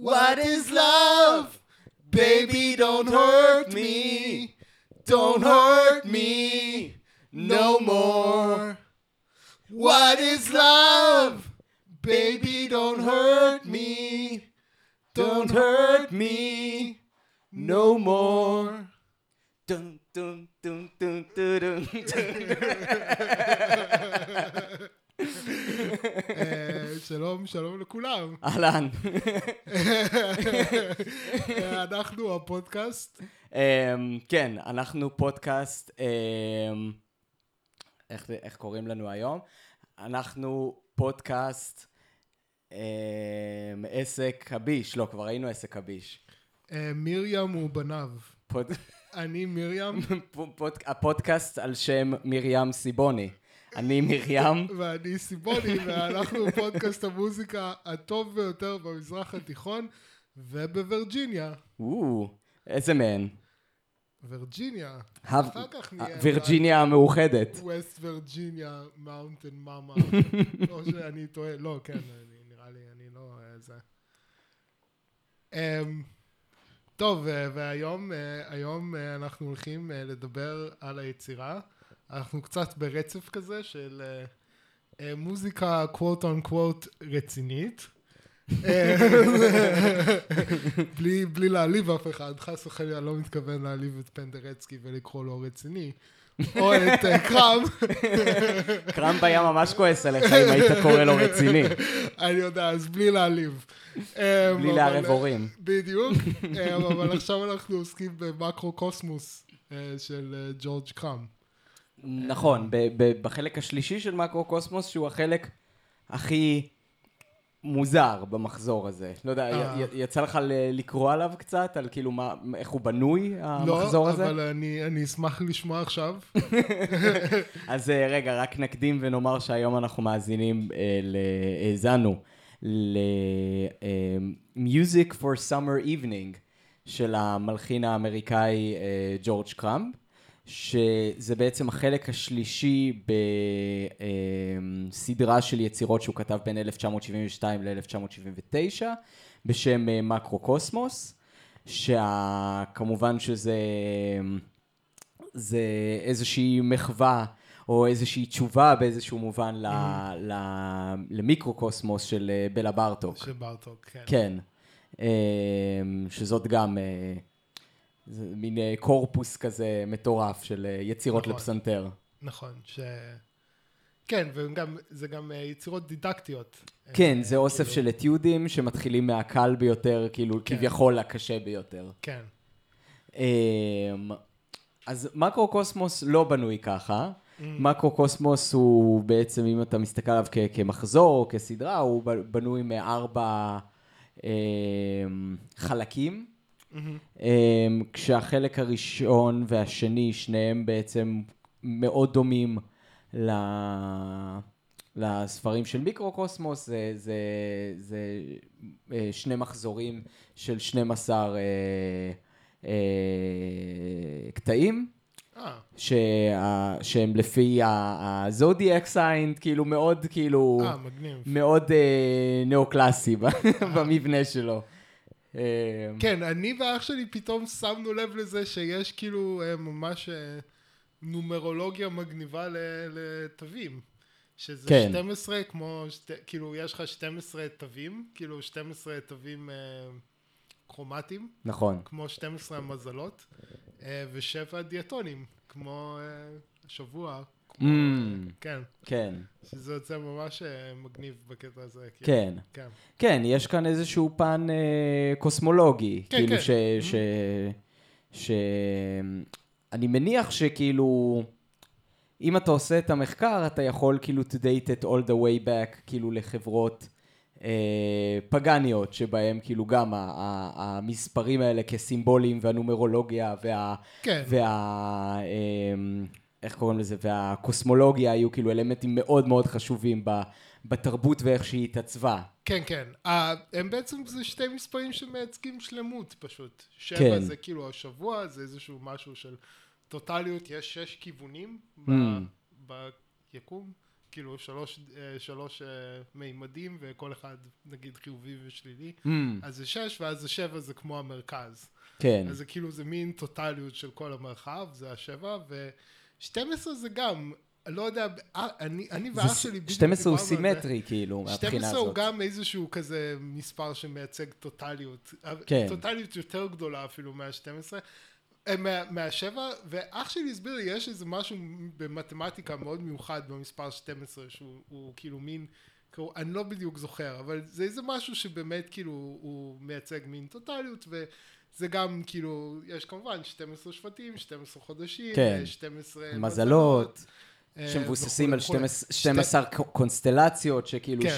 What is love? Baby, don't hurt me. Don't hurt me no more. What is love? Baby, don't hurt me. Don't hurt me no more. Dun, dun, dun, dun, dun, dun, dun. שלום, שלום לכולם. אהלן. אה, אנחנו הפודקאסט. אמ, כן, אנחנו פודקאסט, אמ, איך איך קוראים לנו היום? אנחנו פודקאסט אמ, עסק הביש, לא, כבר היינו עסק הביש. אה, מרים ובניו. פוד- אני מרים פוד- הפודקאסט על שם מרים סיבוני. אני מרים, ואני סיבוני, ואנחנו פודקאסט המוזיקה הטוב ביותר במזרח התיכון ובווירג'יניה. איזה מהן? וירג'יניה. אחר כך נהיה... וירג'יניה המאוחדת. West Virginia, mountain mama. או שאני טועה, לא, כן, נראה לי, אני לא... אה, זה. אמ, טוב, אה, והיום אה, אנחנו הולכים לדבר על היצירה. אנחנו קצת ברצף כזה של אה, אה, מוזיקה קוואט און קוואט רצינית. אה, בלי, בלי להעליב אף אחד, חס וחלילה לא מתכוון להעליב את פנדרצקי ולקרוא לו רציני. או את אה, קרם. היה ממש כועס עליך אם היית קורא לו רציני, אני יודע, אז בלי להעליב. בלי לערב הורים. בדיוק, אבל עכשיו אנחנו עוסקים במקרו קוסמוס אה, של ג'ורג' קראם. נכון, בחלק השלישי של מקרו קוסמוס, שהוא החלק הכי מוזר במחזור הזה. לא יודע, אה. יצא לך לקרוא עליו קצת, על כאילו מה, איך הוא בנוי, המחזור לא, הזה? אבל אני אני אשמח לשמוע עכשיו. אז אה, רגע, רק נקדים ונאמר שהיום אנחנו מאזינים, אה, האזנו ל-Music for Summer Evening של המלחין האמריקאי ג'ורג' קראמפ, שזה בעצם החלק השלישי בסדרה של יצירות שהוא כתב בין 1972 ל-1979, בשם אה, מקרו קוסמוס, שכמובן שזה... זה איזושהי מחווה או איזושהי תשובה באיזשהו מובן ל, ל, למיקרוקוסמוס של אה, בלה בארטוק. של בארטוק, כן. כן. אה, שזאת גם אה, זה מין אה, קורפוס כזה מטורף של אה, יצירות נכון. לפסנתר. נכון, ש... כן, וזה גם אה, יצירות דידקטיות. כן, אה, זה אוסף כאילו, של אתיודים שמתחילים מהקל ביותר, כאילו כן. כביכול הקשה ביותר. כן. אמ, אז מקרו-קוסמוס לא בנוי ככה. Mm. מקרו-קוסמוס הוא בעצם, אם אתה מסתכל עליו כ- כמחזור או כסדרה, הוא בנוי מארבע אמ, חלקים. מהמם. אמ, כשהחלק הראשון והשני, שניהם בעצם מאוד דומים ל... לספרים של מיקרו-קוסמוס, זה, זה, זה אה, שני מחזורים של 12 אה, אה, קטעים. אה, שה, שהם לפי ה zodiac signs, כאילו מאוד, כאילו, אה, מגניב. מאוד אה, נאו-קלאסי במבנה שלו. אה, כן, אני ואח שלי פתאום שמנו לב לזה שיש כאילו אה, ממש אה, נומרולוגיה מגניבה לתווים. שזה כן. 12 כמו, שתי, כאילו יש לך 12 תווים, כאילו 12 תווים אה, כרומטיים, נכון. כמו 12 המזלות, אה, ושבע דיאטונים, כמו אה, השבוע. כמו, Mm. אה, כן, כן, שזה יוצא ממש אה, מגניב בקטע הזה. כאילו. כן. כן. כן, יש כאן איזשהו פן קוסמולוגי. כן, כאילו כן. ש... ש... ש... אני מניח שכאילו, אם אתה עושה את המחקר, אתה יכול כאילו to date it all the way back, כאילו לחברות פגניות, שבהם כאילו גם המספרים האלה כסימבולים והנומרולוגיה וה... כן. וה... אמ, איך קוראים לזה? והקוסמולוגיה היו כאילו אלמנטים מאוד מאוד חשובים ב, בתרבות ואיך שהיא התעצבה. כן, כן. אה, הם בעצם זה שתי מספרים שמייצגים שלמות פשוט. שבע כן. זה כאילו השבוע, זה איזשהו משהו של טוטליות, יש שש כיוונים ב- Mm. ביקום. כאילו שלוש, אה, שלוש אה, מימדים, וכל אחד נגיד חיובי ושלילי, Mm, אז זה שש, ואז זה שבע זה כמו המרכז. כן. אז זה כאילו, זה מין טוטליות של כל המרחב, זה השבע, ו-12 זה גם, לא יודע, אה, אני, אני ואח שלי בדיוק 12 הוא על זה. סימטרי, כאילו, מהבחינה 12 הוא הזאת. גם איזשהו כזה מספר שמייצג טוטליות. כן. טוטליות יותר גדולה אפילו מה-12. מה, מהשבע, ואח שלי הסביר לי, יש איזה משהו במתמטיקה מאוד מיוחד במספר 12, שהוא הוא כאילו מין, כאילו, אני לא בדיוק זוכר, אבל זה איזה משהו שבאמת כאילו הוא מייצג מין טוטליות, וזה גם כאילו, יש כמובן 12 שבטים, 12 חודשים, כן. 12 מזלות. אה, שמבוססים על וכולי, וכולי. 12 12 קונסטלציות, שכאילו כן.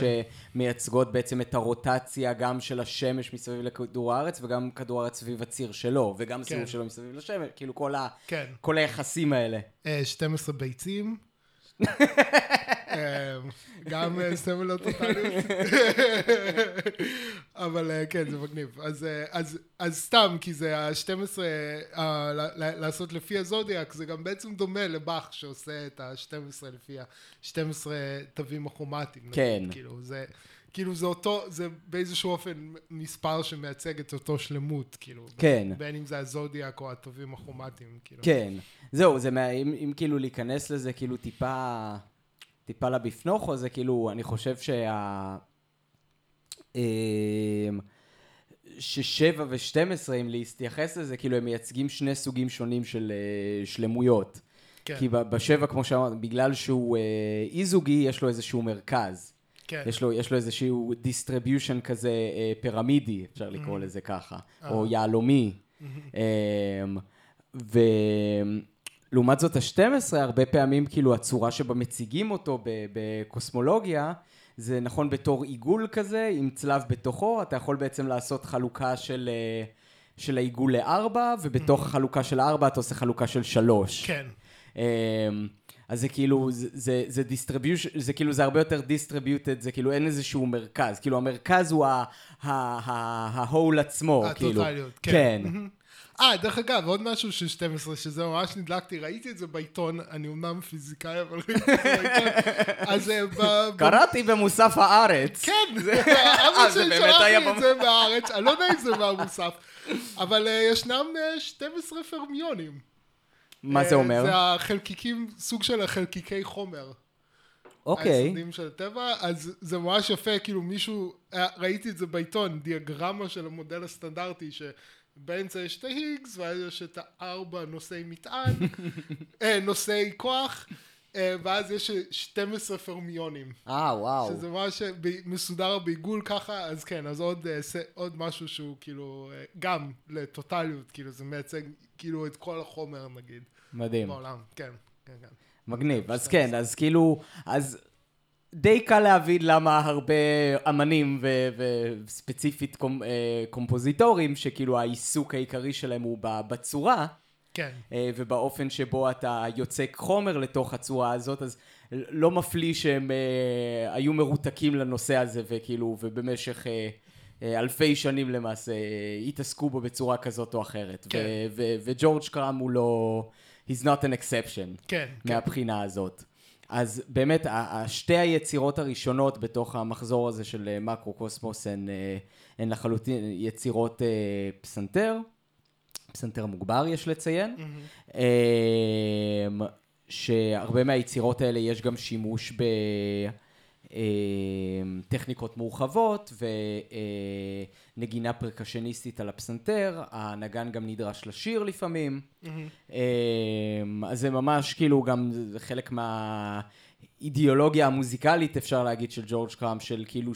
שמייצגות בעצם את הרוטציה גם של השמש מסביב לכדור הארץ, וגם כדור הארץ סביב הציר שלו, וגם סיבוב כן. שלו מסביב לשמש, כאילו כל כן. היחסים האלה. אה, 12 ביצים. אה, גם אה, סמל הטוטליות. אבל אה, כן, זה מגניב. אז, אה, אז, אז סתם, כי זה ה-12, אה, ל- ל- לעשות לפי הזודיאק, זה גם בעצם דומה לבאך שעושה את ה-12 לפי ה-12 תווים הכרומטיים. כן. כאילו, זה... כאילו זה אותו, זה באיזשהו אופן מספר שמייצג את אותו שלמות, כאילו. כן. בין אם זה הזודיאק או התווים הכרומטיים, כאילו. כן. זהו, זה מה... אם אם כאילו להיכנס לזה כאילו טיפה... טיפה לבפנוכו, זה כאילו, אני חושב שה... אמ, ששבע ושתים עשרה, אם להתייחס לזה, כאילו הם מייצגים שני סוגים שונים של אה, שלמויות. כן. כי בשבע, כמו שאמרת, בגלל שהוא אה, אי-זוגי, יש לו איזשהו מרכז. כן. יש לו, יש לו איזשהו distribution כזה אה, פירמידי, אפשר לקרוא Mm-hmm. לזה ככה, אה. או יהלומי. אמ, ולעומת זאת ה-12, הרבה פעמים כאילו הצורה שבה מציגים אותו בקוסמולוגיה, זה נכון בתור עיגול כזה, עם צלב בתוכו, אתה יכול בעצם לעשות חלוקה של, אה, של העיגול לארבע, ובתוך החלוקה של הארבע אתה עושה חלוקה של שלוש. כן. אמ, אז זה כאילו, זה, זה, זה distribution, זה כאילו, זה הרבה יותר distributed, זה כאילו אין איזשהו מרכז, כאילו המרכז הוא ה- ה- ה- ה-whole עצמו, כאילו. הטוטליות, כן. כן. אה, דרך אגב, עוד משהו של 12, שזה ממש נדלקתי, ראיתי את זה בעיתון, אני אומנם פיזיקאי, אבל ראיתי את זה בעיתון. אז אה, קראתי במוסף הארץ. כן, אה, אבא זה שלי שלח לי את זה מהארץ, אני לא יודע אם זה מהמוסף, אבל אה, ישנם אה, 12 פרמיונים. מה זה אה, אומר? זה החלקיקים, סוג של החלקיקי חומר. אוקיי. היסודים של הטבע, אז זה ממש יפה, כאילו מישהו, אה, ראיתי את זה בעיתון, דיאגרמה של המודל הסטנדרטי, שבאמצע יש את ההיגס, ואז יש את הארבע נושאי מטען, אה, נושאי כוח, אה, ואז יש 12 פרמיונים. אה, וואו. שזה ממש ב- מסודר בעיגול ככה, אז כן, אז עוד, אה, עוד משהו שהוא כאילו, אה, גם לטוטליות, כאילו זה מייצג כאילו את כל החומר נגיד, מדהים. בעולם, כן, כן, כן. מגניב. אז כן, אז כאילו, אז די קל להבין למה הרבה אמנים ו- וספציפית קומ- אה, קומפוזיטורים, שכאילו העיסוק העיקרי שלהם הוא בצורה, כן, אה, ובאופן שבו אתה יוצק חומר לתוך הצורה הזאת, אז לא מפליא שהם אה, היו מרותקים לנושא הזה, וכאילו, ובמשך אלפי שנים למעשה התעסקו בו בצורה כזאת או אחרת. כן. ו- ו- וג'ורג' קראם הוא לא... he's not an exception. כן, כן. מהבחינה הזאת. אז באמת, שתי היצירות הראשונות בתוך המחזור הזה של אה, מקרו קוסמוס הן, אה, הן לחלוטין יצירות אה, פסנתר, פסנתר מוגבר יש לציין, אה, שהרבה מהיצירות האלה יש גם שימוש בטכניקות מורחבות ונגינה פרקשניסטית על הפסנתר, הנגן גם נדרש לשיר לפעמים. אמ, אז זה ממש כאילו גם חלק מהאידיאולוגיה המוזיקלית אפשר להגיד של ג'ורג' קראם של כאילו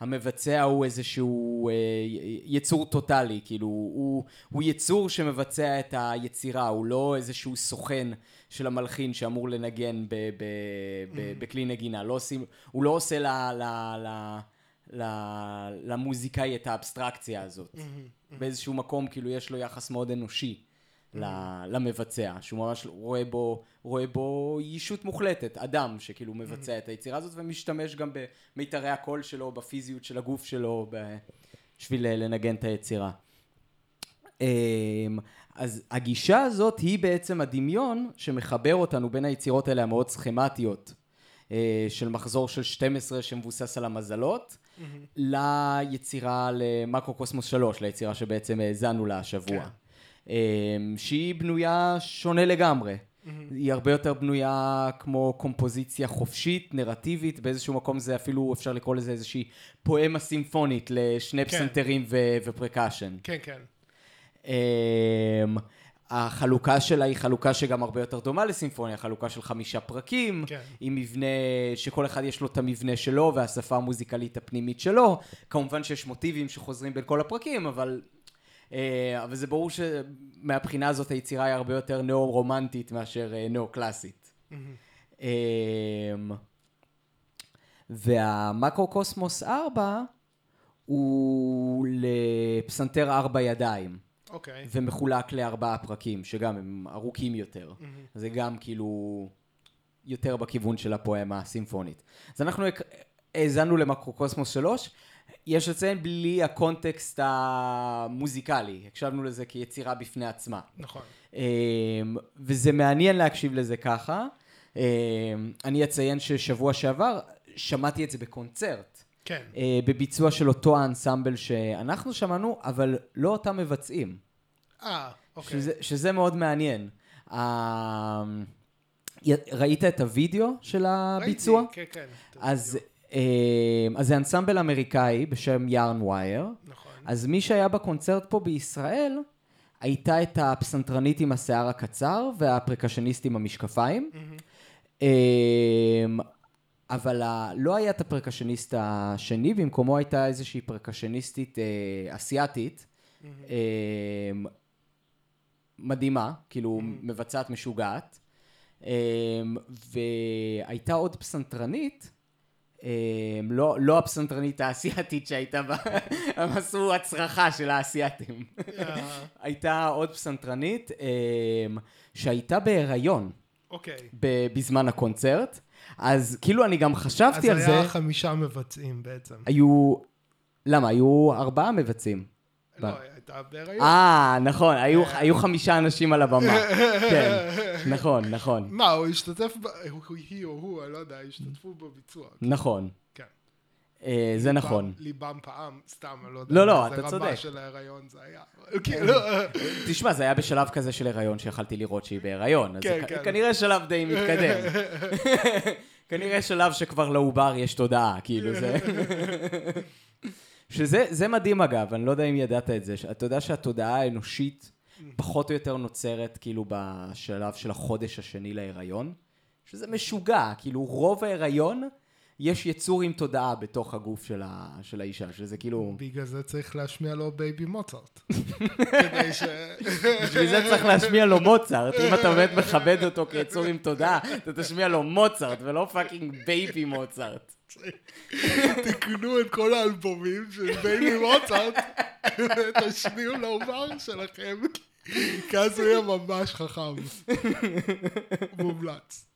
שהמבצע הוא איזשהו אה, יצור טוטאלי כאילו הוא, הוא יצור שמבצע את היצירה הוא לא איזשהו סוכן של המלחין שאמור לנגן ב, ב, ב, בכלי נגינה. לא עושים הוא לא עושה ל, ל, ל, ל, למוזיקאי את האבסטרקציה הזאת. באיזשהו מקום כאילו יש לו יחס מאוד אנושי ל- למבצע, שהוא ממש רואה בו, רואה בו ישות מוחלטת, אדם שכאילו מבצע את היצירה הזאת ומשתמש גם במיתרי הקול שלו, בפיזיות של הגוף שלו, בשביל לנגן את היצירה. אז הגישה הזאת היא בעצם הדמיון שמחבר אותנו בין היצירות האלה המאוד סכמטיות אה, של מחזור של 12 שמבוסס על המזלות, ליצירה למקרו קוסמוס 3, ליצירה שבעצם האזנו לה השבוע. כן. אה, שהיא בנויה שונה לגמרי. היא הרבה יותר בנויה כמו קומפוזיציה חופשית, נרטיבית, באיזשהו מקום זה אפילו, אפשר לקרוא לזה איזושהי פואמה סימפונית לשני כן. פסנתרים ו- ופרקשן. כן, כן. אמ, החלוקה שלה היא חלוקה שגם הרבה יותר דומה לסימפוניה, חלוקה של חמישה פרקים, כן. עם מבנה, שכל אחד יש לו את המבנה שלו והשפה המוזיקלית הפנימית שלו. כמובן שיש מוטיבים שחוזרים בין כל הפרקים, אבל, אה, אבל זה ברור שמהבחינה הזאת היצירה היא הרבה יותר נאו-רומנטית מאשר אה, נאו-קלאסית. אמ, והמקרו-קוסמוס 4 הוא לפסנתר ארבע ידיים. אוקיי. ומחולק לארבעה פרקים, שגם הם ארוכים יותר. זה גם כאילו יותר בכיוון של הפואמה הסימפונית. אז אנחנו האזנו למקרוקוסמוס 3, יש לציין בלי הקונטקסט המוזיקלי, הקשבנו לזה כיצירה בפני עצמה. נכון. אמ, וזה מעניין להקשיב לזה ככה. אמ, אני אציין ששבוע שעבר שמעתי את זה בקונצרט. כן. אה, בביצוע של אותו האנסמבל שאנחנו שמענו, אבל לא אותם מבצעים. אה, אוקיי. שזה, שזה מאוד מעניין. אה, ראית את הוידאו של הביצוע? ראיתי, כן, כן. אז. אה, אז זה אנסמבל אמריקאי בשם יארן ווייר. נכון. אז מי שהיה בקונצרט פה בישראל, הייתה את הפסנתרנית עם השיער הקצר והפרקשניסט עם המשקפיים. אמ, אבל ה- לא היה את הפרקשניסט השני, במקומו הייתה איזושהי פרקשניסטית אה, אסיאתית, אמ, מדהימה, כאילו מבצעת משוגעת, אמ, והייתה עוד פסנתרנית, אמ, לא, לא הפסנתרנית האסייתית שהייתה בה, הם עשו הצרחה של האסייתים. אה, הייתה עוד פסנתרנית אמ, שהייתה בהיריון. אוקיי. ב- בזמן הקונצרט, אז כאילו אני גם חשבתי על אז זה, היה חמישה מבצעים בעצם. היו, למה? היו ארבעה מבצצים. לא, הייתה בהיריון. אה, נכון, היו, היו חמישה אנשים על הבמה. כן, נכון, נכון, מה, הוא השתתף, ב... היא או הוא, אני לא יודע, השתתפו בביצוע. נכון. אה, זה נכון. ליבם- פעם, סתם, אני לא יודע. לא, לא, אתה צודק. רמה של ההיריון זה היה. כאילו, תשמע, זה היה בשלב כזה של הריון שיכלתי לראות שהיא בהיריון, כן, זה כן. כנראה שלב די מתקדם. כנראה שלב שכבר לעובר יש תודעה, כאילו זה... שזה זה מדהים אגב, אני לא יודע אם ידעת את זה, אתה יודע שהתודעה האנושית פחות או יותר נוצרת כאילו בשלב של החודש השני להיריון? שזה משוגע, כאילו רוב ההיריון יש יצור עם תודעה בתוך הגוף של, ה, של האישה, שזה כאילו... בגלל זה צריך להשמיע לו בייבי מוצרט. כדי ש... בשביל זה צריך להשמיע לו מוצרט, אם אתה באמת מכבד אותו כיצור עם תודעה, אתה תשמיע לו מוצרט ולא fucking baby Mozart. תקנו את כל האלבומים של baby Mozart, ותשמיעו לעובר שלכם, כי אז הוא יהיה ממש חכם. מומלץ.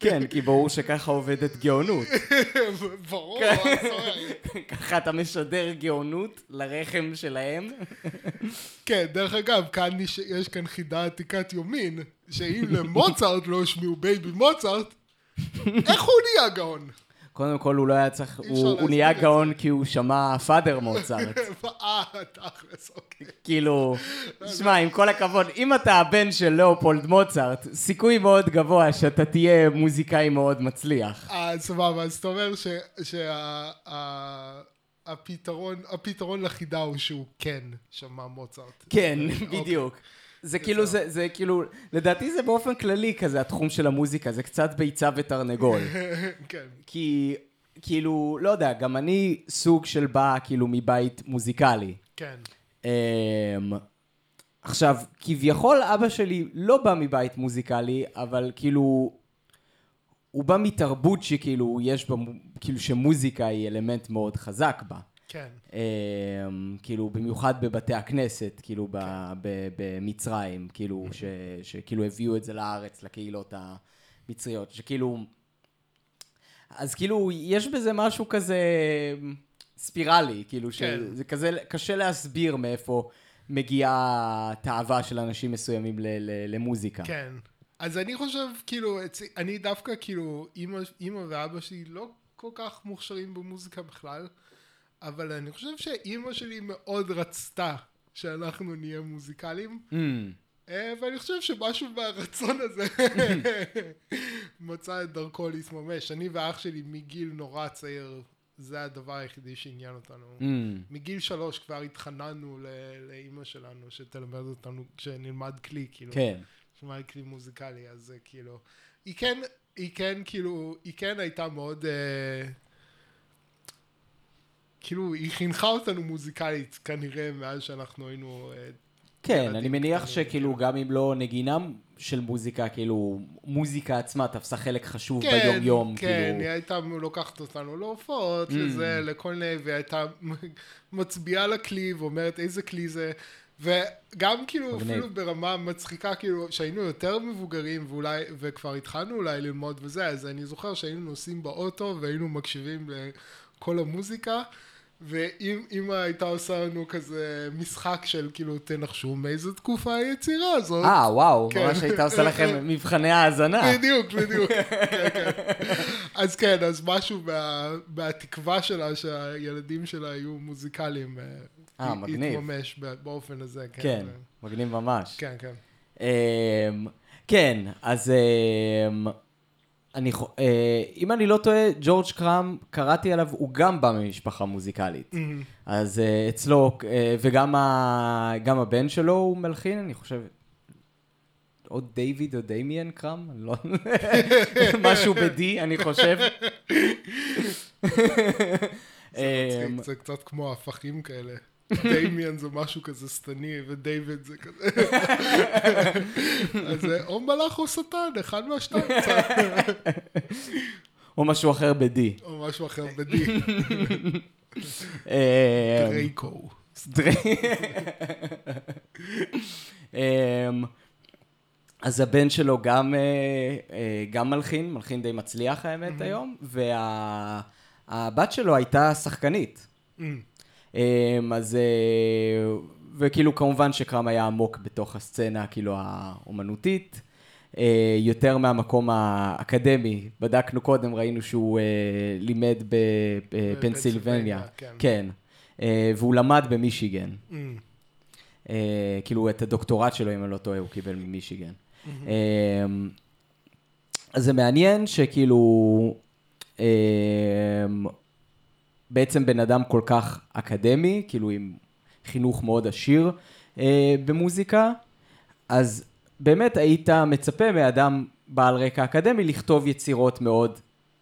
כן, כי ברור שככה עובדת גאונות. ברור, כן. sorry. ככה אתה משדר גאונות לרחם שלהם. כן, דרך אגב, כאן יש כאן חידה עתיקת יומין, שאם למוצרט לא השמיעו baby Mozart, איך הוא נהיה גאון? קודם כל, הוא לא היה צריך, הוא נהיה. גאון כי הוא שמע father Mozart. אה, תכלס, אוקיי. כאילו, שמע, עם כל הכבוד, אם אתה הבן של לאופולד מוצרט, סיכוי מאוד גבוה שאתה תהיה מוזיקאי מאוד מצליח. אה, סבבה, אז אתה אומר שהפתרון הפתרון לחידה הוא שהוא כן שמע מוצרט. כן, אוקיי. בדיוק. זה כאילו, זה, זה כאילו, לדעתי זה באופן כללי כזה התחום של המוזיקה, זה קצת ביצה ותרנגול. כן, כי, כאילו, לא יודע, גם אני סוג של בא כאילו מבית מוזיקלי. כן. אמ, עכשיו, כביכול אבא שלי לא בא מבית מוזיקלי, אבל כאילו, הוא בא מתרבות שכאילו יש בה, כאילו שמוזיקה היא אלמנט מאוד חזק בה. כן. אמ, כאילו, במיוחד בבתי הכנסת, כאילו, ב- במצרים, כאילו, ש- שכאילו הביאו את זה לארץ, לקהילות המצריות, שכאילו... אז כאילו, יש בזה משהו כזה ספירלי, כאילו, כן. שזה כזה, קשה להסביר מאיפה מגיעה התאווה של אנשים מסוימים ל- ל- למוזיקה. כן. אז אני חושב, כאילו, אני דווקא, כאילו, אימא ואבא שלי לא כל כך מוכשרים במוזיקה בכלל, אבל אני חושב שאימא שלי מאוד רצתה שאנחנו נהיה מוזיקליים, Mm, אה, ואני חושב שמשהו מהרצון הזה מצא את דרכו להתממש. אני ואח שלי מגיל נורא צעיר, זה הדבר היחידי שעניין אותנו. mm, מגיל שלוש כבר התחננו לאימא שלנו שתלמד אותנו, שנלמד כלי, כאילו. כן. נלמד כלי מוזיקלי, אז זה כאילו... היא כן, היא כן, כאילו, היא כן הייתה מאוד... אה, כאילו, היא חינכה אותנו מוזיקלית, כנראה, מאז שאנחנו היינו... אה, כן, אני מניח קטנים, שכאילו כאילו. גם אם לא נגינה של מוזיקה, כאילו, מוזיקה עצמה תפסה חלק חשוב כן, ביום-יום, כן, כאילו. היא הייתה לוקחת אותנו להופעות, Mm. לזה, לכל מיני, והיא הייתה מצביעה לכלי ואומרת איזה כלי זה. וגם כאילו מגניב. אפילו ברמה מצחיקה כאילו שהיינו יותר מבוגרים ואולי וכבר התחלנו אולי ללמוד וזה אז אני זוכר שהיינו נוסעים באוטו והיינו מקשיבים לכל המוזיקה ואם הייתה עושה לנו כזה משחק של כאילו תנחשו מאיזה תקופה היצירה הזאת אה, וואו, כן. ממש הייתה עושה לכם מבחני האזנה. בדיוק, בדיוק. כן, כן. אז כן, אז משהו מה, מהתקווה שלה שהילדים שלה יהיו מוזיקליים. אה, י- מגניב. יתממש ב- באופן הזה, כן. כן, מגניב ממש. כן, כן. אמ, כן, אז אמ, אני, אה, אם אני לא טועה, ג'ורג' קראם, קראתי עליו, הוא גם בא ממשפחה מוזיקלית. אז אה, אצלו, אה, וגם ה- גם הבן שלו הוא מלחין, אני חושב, או דיוויד או דמיאן קראם, לא... משהו ב-D, אני חושב. זה קצת כמו הפכים כאלה. דמיאן זה משהו כזה שטני, ודייוויד זה כזה... אז זה או מלאך או שטן, אחד מהשתיים, או משהו אחר ב-D. או משהו אחר בדי. אמ, דרייקו. אמ, אז הבן שלו גם, אה, אה, גם מלחין, מלחין די מצליח האמת היום, והבת שלו הייתה שחקנית. אמ, אז, אה, וכאילו כמובן שקרם היה עמוק בתוך הסצנה, כאילו האומנותית, אה, יותר מהמקום האקדמי. בדקנו קודם, ראינו שהוא אה, לימד בפנסילבניה. כן. כן. והוא למד במישיגן. אה, כאילו את הדוקטורט שלו, אם אני לא טועה, הוא קיבל ממישיגן. אה, אז זה מעניין שכאילו, אה, בעצם בן אדם כל כך אקדמי, כאילו עם חינוך מאוד עשיר אה, במוזיקה, אז באמת היית מצפה מאדם בעל רקע אקדמי לכתוב יצירות מאוד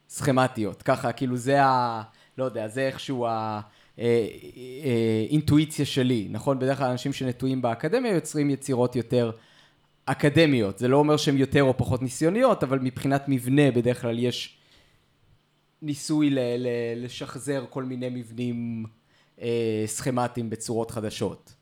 סכמטיות. ככה, כאילו זה ה... לא יודע, זה איכשהו ה... אה, אה, אינטואיציה שלי, נכון? בדרך כלל אנשים שנטועים באקדמיה יוצרים יצירות יותר אקדמיות. זה לא אומר שהן יותר או פחות ניסיוניות, אבל מבחינת מבנה בדרך כלל יש ניסוי ל- ל- לשחזר כל מיני מבנים אה, סכמטיים בצורות חדשות.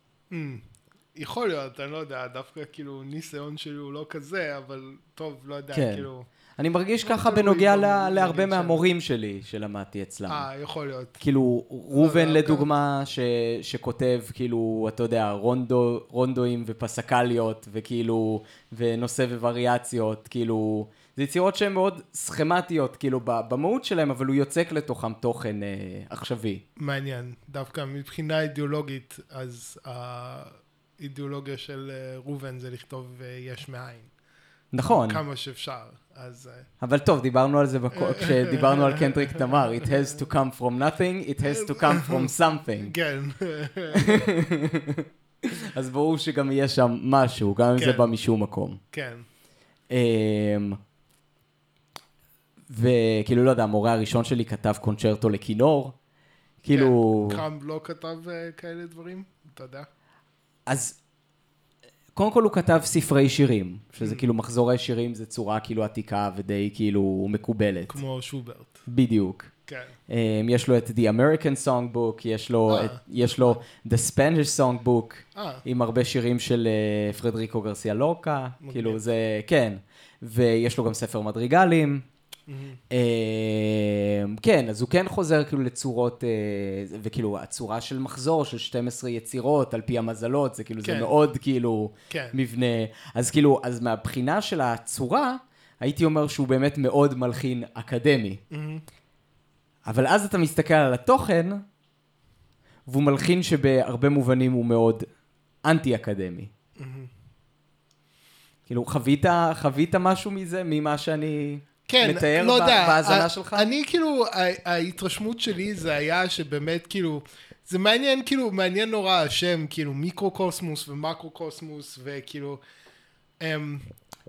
יכול להיות, אני לא יודע, דווקא כאילו ניסיון שלי הוא לא כזה, אבל טוב, לא יודע, כן. כאילו... אני מרגיש ככה תלוי בנוגע במ- ל- להרבה מהמורים שלי שלמדתי אצלם. אה, יכול להיות. כאילו, ראובן לא, לדוגמה, ש, שכותב, כאילו, אתה יודע, רונדו, רונדואים ופסקליות, וכאילו, ונושא ווריאציות, כאילו, זה יצירות שהן מאוד סכמטיות, כאילו, במהות שלהם, אבל הוא יוצק לתוכם תוכן אה, עכשווי. מעניין. דווקא מבחינה אידיאולוגית, אז האידיאולוגיה של אה, ראובן זה לכתוב אה, יש מאין. נכון, כמה שאפשר. אז... אה, אבל טוב, דיברנו על זה כשדיברנו על קנטריק תמר, it has to come from nothing, it has to come from something. כן. אז ברור שגם יהיה שם משהו, גם אם זה כן. בא משום מקום. כן. אמ, וכאילו, לא יודע, המורה הראשון שלי כתב קונצ'רטו לכינור. כאילו, כן. לא כתב אה, כאלה דברים? אתה יודע? אז קודם כל הוא כתב ספרי שירים, Mm. שזה כאילו מחזורי שירים, זה צורה כאילו עתיקה ודי כאילו מקובלת. כמו שוברט. בדיוק. כן. Um, יש לו את The American Songbook, יש לו, אה. את, יש לו The Spanish Songbook, אה, עם הרבה שירים של uh, פרדריקו גרסיה לורקה. כאילו זה, כן. ויש לו גם ספר מדריגלים, כן, אז הוא כן חוזר כאילו לצורות, אה, וכאילו הצורה של מחזור של 12 יצירות על פי המזלות, זה כאילו, זה כן. מאוד כאילו כן. מבנה. אז כאילו, אז מהבחינה של הצורה, הייתי אומר שהוא באמת מאוד מלחין אקדמי. אבל אז אתה מסתכל על התוכן, והוא מלחין שבהרבה מובנים הוא מאוד אנטי-אקדמי. כאילו, חווית, חווית משהו מזה, ממה שאני כן, מתאר לא יודע, בהאזנה שלך? אני כאילו, ההתרשמות שלי זה היה שבאמת כאילו, זה מעניין כאילו, מעניין נורא השם, כאילו מיקרוקוסמוס ומקרוקוסמוס וכאילו, אמ,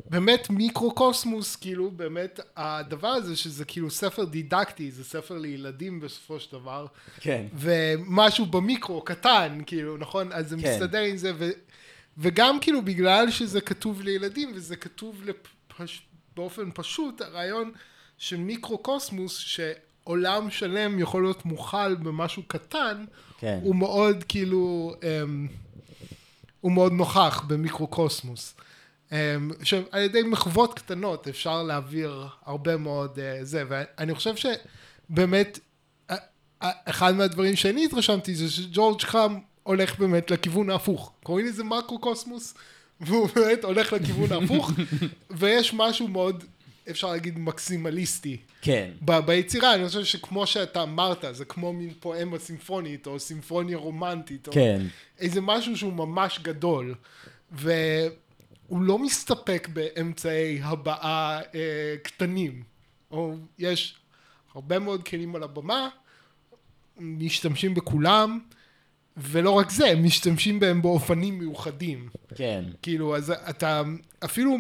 באמת מיקרוקוסמוס, כאילו באמת הדבר הזה שזה כאילו ספר דידקטי, זה ספר לילדים בסופו של דבר, כן. ומשהו במיקרו קטן, כאילו, נכון? אז זה כן. מסתדר עם זה, ו, וגם כאילו בגלל שזה כתוב לילדים, וזה כתוב לפש, באופן פשוט, הרעיון של מיקרוקוסמוס, שעולם שלם יכול להיות מוכל במשהו קטן, כן. הוא מאוד כאילו, אמ, הוא מאוד נוכח במיקרוקוסמוס. אמ, שעל ידי מחוות קטנות אפשר להעביר הרבה מאוד אה, זה, ואני חושב שבאמת, אחד מהדברים שאני התרשמתי זה שג'ורג' קראם הולך באמת לכיוון ההפוך. קוראים לזה מקרוקוסמוס, והוא באמת הולך לכיוון ההפוך, ויש משהו מאוד, אפשר להגיד, מקסימליסטי. כן. ב- ביצירה, אני חושב שכמו שאתה אמרת, זה כמו מין פואמה סימפונית, או סימפוניה רומנטית, או כן. איזה משהו שהוא ממש גדול, והוא לא מסתפק באמצעי הבעה אה, קטנים, או יש הרבה מאוד כלים על הבמה, משתמשים בכולם, ולא רק זה, הם משתמשים בהם באופנים מיוחדים. כן. כאילו, אז אתה אפילו,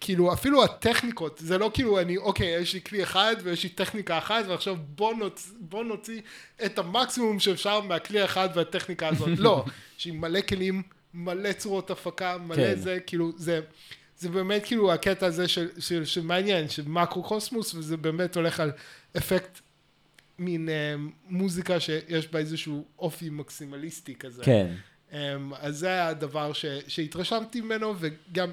כאילו, אפילו הטכניקות, זה לא כאילו אני, אוקיי, יש לי כלי אחד ויש לי טכניקה אחת, ועכשיו בוא, נוצ, בוא נוציא את המקסימום שאפשר מהכלי האחד והטכניקה הזאת. לא, יש לי מלא כלים, מלא צורות הפקה, מלא כן. זה, כאילו, זה... זה באמת כאילו הקטע הזה של, של, של מעניין, של מקרו-קוסמוס, וזה באמת הולך על אפקט מין אה, מוזיקה שיש בה איזשהו אופי מקסימליסטי כזה. כן. אמ, אז זה היה הדבר ש, שהתרשמתי ממנו, וגם,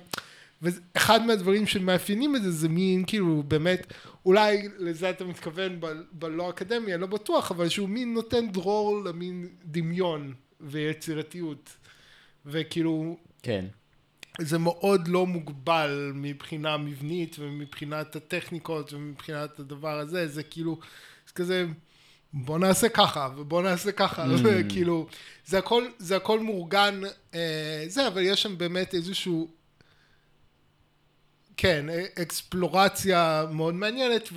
ואחד מהדברים שמאפיינים את זה, זה מין, כאילו, באמת, אולי לזה אתה מתכוון ב, בלא אקדמי, אני לא בטוח, אבל שהוא מין נותן דרור למין דמיון ויצירתיות, וכאילו, כן. זה מאוד לא מוגבל מבחינה מבנית ומבחינת הטכניקות ומבחינת הדבר הזה, זה כאילו, כזה, בוא נעשה ככה ובוא נעשה ככה, כאילו, זה הכל, זה הכל מאורגן, אה, זה, אבל יש שם באמת איזשהו, כן, אה, אקספלורציה מאוד מעניינת,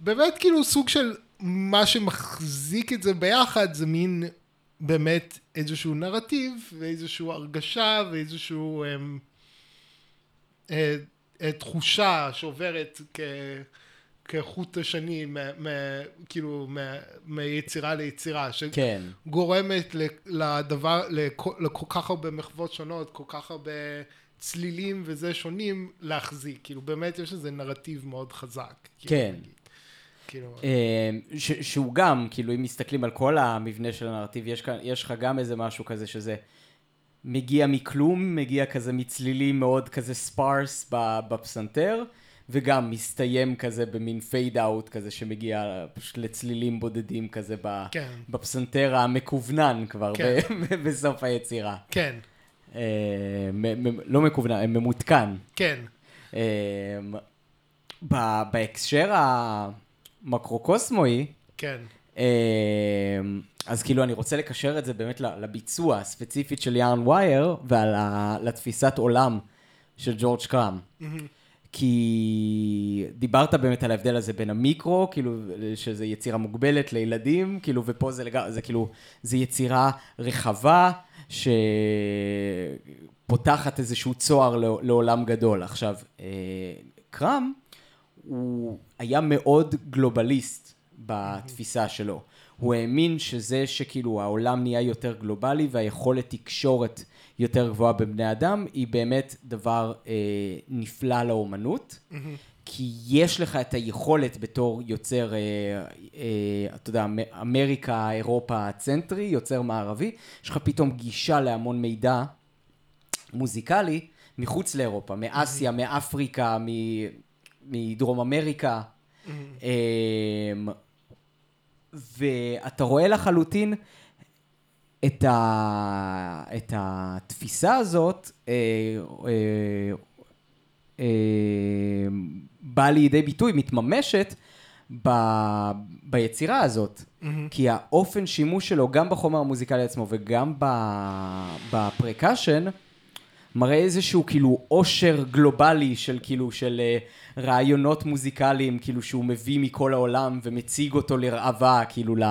ובאמת כאילו סוג של מה שמחזיק את זה ביחד זה מין באמת איזשהו נרטיב ואיזשהו הרגשה ואיזשהו אה, אה, אה, תחושה שעוברת כ, כחוט השני, מה, מה, כאילו מה, מיצירה ליצירה, כן. שגורמת ל- לדבר, לכל, לכל כך הרבה מחוות שונות, כל כך הרבה צלילים וזה שונים להחזיק, כאילו באמת יש איזה נרטיב מאוד חזק. כאילו, כן. כאילו, אה, ש- שהוא גם, כאילו, אם מסתכלים על כל המבנה של הנרטיב, יש, כאן- יש לך גם איזה משהו כזה שזה מגיע מכלום, מגיע כזה מצלילים מאוד כזה sparse בפסנתר, וגם מסתיים כזה במין fade out כזה שמגיע פשוט לצלילים בודדים כזה ב- כן. בפסנתר הממוקן כבר כן. בסוף היצירה. כן, אה, מ- מ- לא מקוונן, ממותקן. כן, ב- בהקשר המקרוקוסמואי, כן, אמ, אז כאילו אני רוצה לקשר את זה באמת לביצוע הספציפית של יארן ווייר ולתפיסת עולם של ג'ורג' קראם. כי דיברת באמת על ההבדל הזה בין המיקרו, כאילו, שזה יצירה מוגבלת לילדים, כאילו, ופה זה לגמרי, זה כאילו, זה יצירה רחבה, שפותחת איזשהו צוהר לעו- לעולם גדול. עכשיו, אה, קראם, הוא היה מאוד גלובליסט בתפיסה שלו. הוא האמין שזה שכאילו העולם נהיה יותר גלובלי והיכולת תקשורת יותר גבוהה בבני אדם, היא באמת דבר אה, נפלא לאומנות. כי יש לך את היכולת בתור יוצר, אה, אה, אתה יודע, אמ- אמריקה, אירופה הצנטרי, יוצר מערבי, יש לך פתאום גישה להמון מידע מוזיקלי מחוץ לאירופה, מאסיה, מאפריקה, מ... מדרום אמריקה. אמ, ואתה רואה לחלוטין את, ה... את התפיסה הזאת אה, אה, אה, באה לידי ביטוי, מתממשת ב... ביצירה הזאת. כי האופן שימוש שלו, גם בחומר המוזיקלי עצמו וגם. בפרקשן, מראה איזשהו כאילו עושר גלובלי של כאילו של אה, רעיונות מוזיקליים כאילו שהוא מביא מכל העולם ומציג אותו לראווה כאילו ל...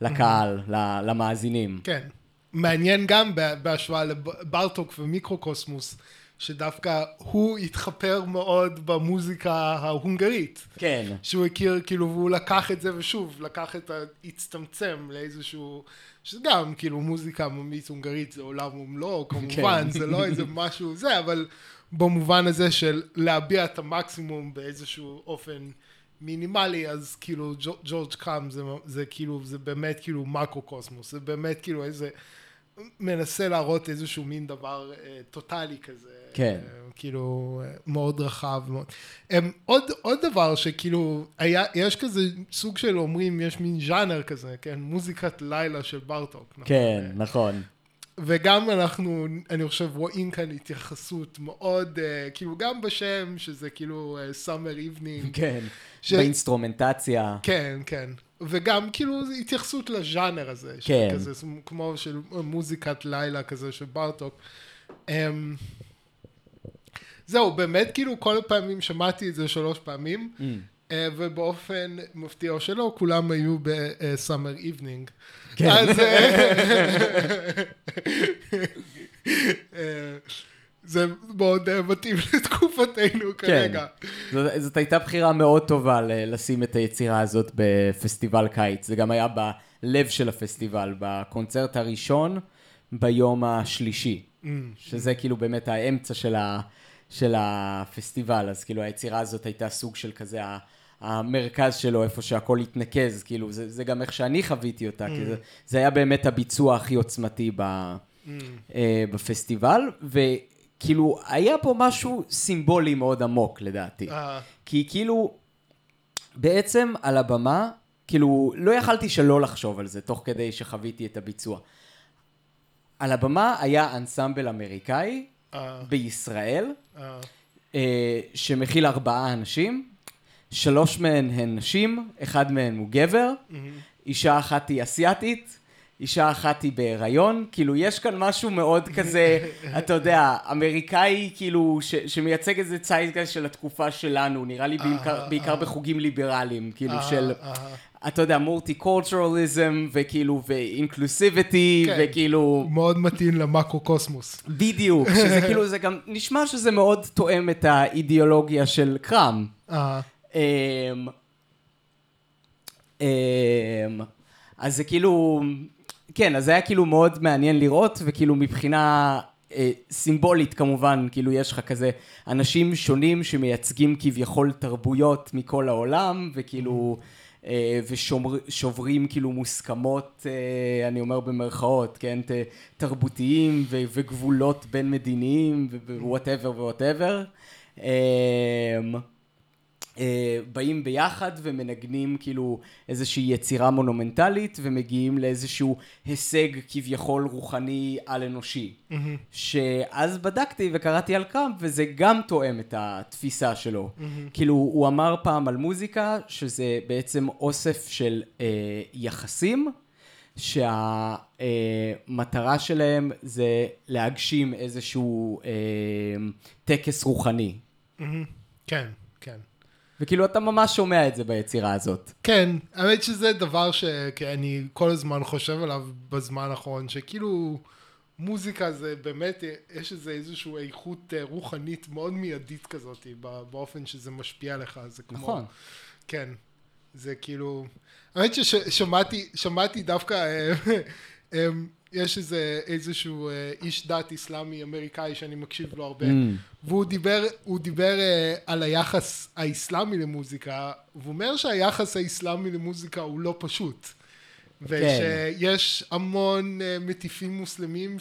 לקהל, למאזינים. כן. מעניין גם בהשוואה לברטוק ומיקרוקוסמוס, שדווקא הוא התחפר מאוד במוזיקה ההונגרית. כן. שהוא הכיר, כאילו, והוא לקח את זה, ושוב, לקח את ה... הצטמצם לאיזשהו... שזה גם, כאילו, מוזיקה עממית הונגרית זה עולם ומלואו, כמובן, כן. זה לא איזה משהו זה, אבל במובן הזה של להביע את המקסימום באיזשהו אופן מינימלי, אז כאילו, ג'ו- ג'ורג' קאם זה, זה כאילו, זה באמת כאילו מקרו-קוסמוס, זה באמת כאילו איזה... מנסה להראות איזשהו מין דבר אה, טוטאלי כזה. כן. אה, כאילו, אה, מאוד רחב. מאוד. הם, עוד, עוד דבר שכאילו, היה, יש כזה סוג של אומרים, יש מין ז'אנר כזה, כן? מוזיקת לילה של בארטוק. נכון? כן, אה, נכון. וגם אנחנו, אני חושב, רואים כאן התייחסות מאוד, uh, כאילו, גם בשם, שזה כאילו uh, summer evening. כן. ש- באינסטרומנטציה. כן, כן. וגם כאילו התייחסות לז'אנר הזה. כן. כזה, כמו של מוזיקת לילה כזה של בארטוק. Um, זהו, באמת כאילו כל הפעמים שמעתי את זה שלוש פעמים, Mm. uh, ובאופן מפתיע או שלא, כולם היו בסאמר איבנינג. כן. אז... אה, אה, זה מאוד אה, מתאים לתקופתנו כרגע. זאת, זאת הייתה בחירה מאוד טובה לשים את היצירה הזאת בפסטיבל קיץ. זה גם היה בלב של הפסטיבל, בקונצרט הראשון ביום השלישי. Mm. שזה כאילו באמת האמצע של, ה, של הפסטיבל, אז כאילו היצירה הזאת הייתה סוג של כזה המרכז שלו, איפה שהכל התנקז, כאילו זה, זה גם איך שאני חוויתי אותה, כי זה, זה היה באמת הביצוע הכי עוצמתי ב, אה, בפסטיבל, וכאילו היה פה משהו סימבולי מאוד עמוק לדעתי. אה, כי כאילו, בעצם על הבמה, כאילו, לא יכלתי שלא לחשוב על זה, תוך כדי שחוויתי את הביצוע. על הבמה היה אנסמבל אמריקאי אה, בישראל, אה, אה, שמכיל ארבעה אנשים, שלוש מהן הן נשים, אחד מהן הוא גבר, אישה אחת היא אסיאתית, אישה אחת היא בהיריון, כאילו יש כאן משהו מאוד כזה, אתה יודע, אמריקאי כאילו, ש, שמייצג איזה צייד כזה של התקופה שלנו, נראה לי בעיקר, בעיקר בחוגים ליברליים, כאילו אה, של, אה. אתה יודע, מולטי קולטורליזם, וכאילו, ואינקלוסיביטי, כן. וכאילו, מאוד מתאים למקרו-קוסמוס. בדיוק, שזה כאילו, זה גם נשמע שזה מאוד תואם את האידיאולוגיה של קראם. אמ, אמ, אז זה כאילו, כן, אז זה היה כאילו מאוד מעניין לראות, וכאילו מבחינה אה, סימבולית כמובן, כאילו יש לך כזה אנשים שונים שמייצגים כביכול תרבויות מכל העולם, וכאילו... אה, ושוברים כאילו מוסכמות, אה, אני אומר במרכאות, כן, תרבותיים ו- וגבולות בין מדיניים ו whatever ו whatever. אה, באים ביחד ומנגנים כאילו איזושהי יצירה מונומנטלית ומגיעים לאיזשהו הישג כביכול רוחני על-אנושי. שאז בדקתי וקראתי על קראמב וזה גם תואם את התפיסה שלו. כאילו הוא אמר פעם על מוזיקה שזה בעצם אוסף של אה, יחסים. שהמטרה שלהם זה להגשים איזשהו אה, טקס רוחני. כן, כן. וכאילו אתה ממש שומע את זה ביצירה הזאת. כן, האמת שזה דבר שאני כל הזמן חושב עליו בזמן האחרון, שכאילו מוזיקה זה באמת, יש איזה איזושהי איכות אה, רוחנית מאוד מיידית כזאת, באופן שזה משפיע לך, זה כמו... נכון. כן, זה כאילו... האמת ששמעתי שמעתי דווקא, אה, אה, יש איזה איזשהו אה, איש דת אסלאמי אמריקאי שאני מקשיב לו הרבה, Mm. והוא דיבר, דיבר אה, על היחס האסלאמי למוזיקה, והוא אומר שהיחס האסלאמי למוזיקה הוא לא פשוט. ושיש המון אה, מטיפים מוסלמים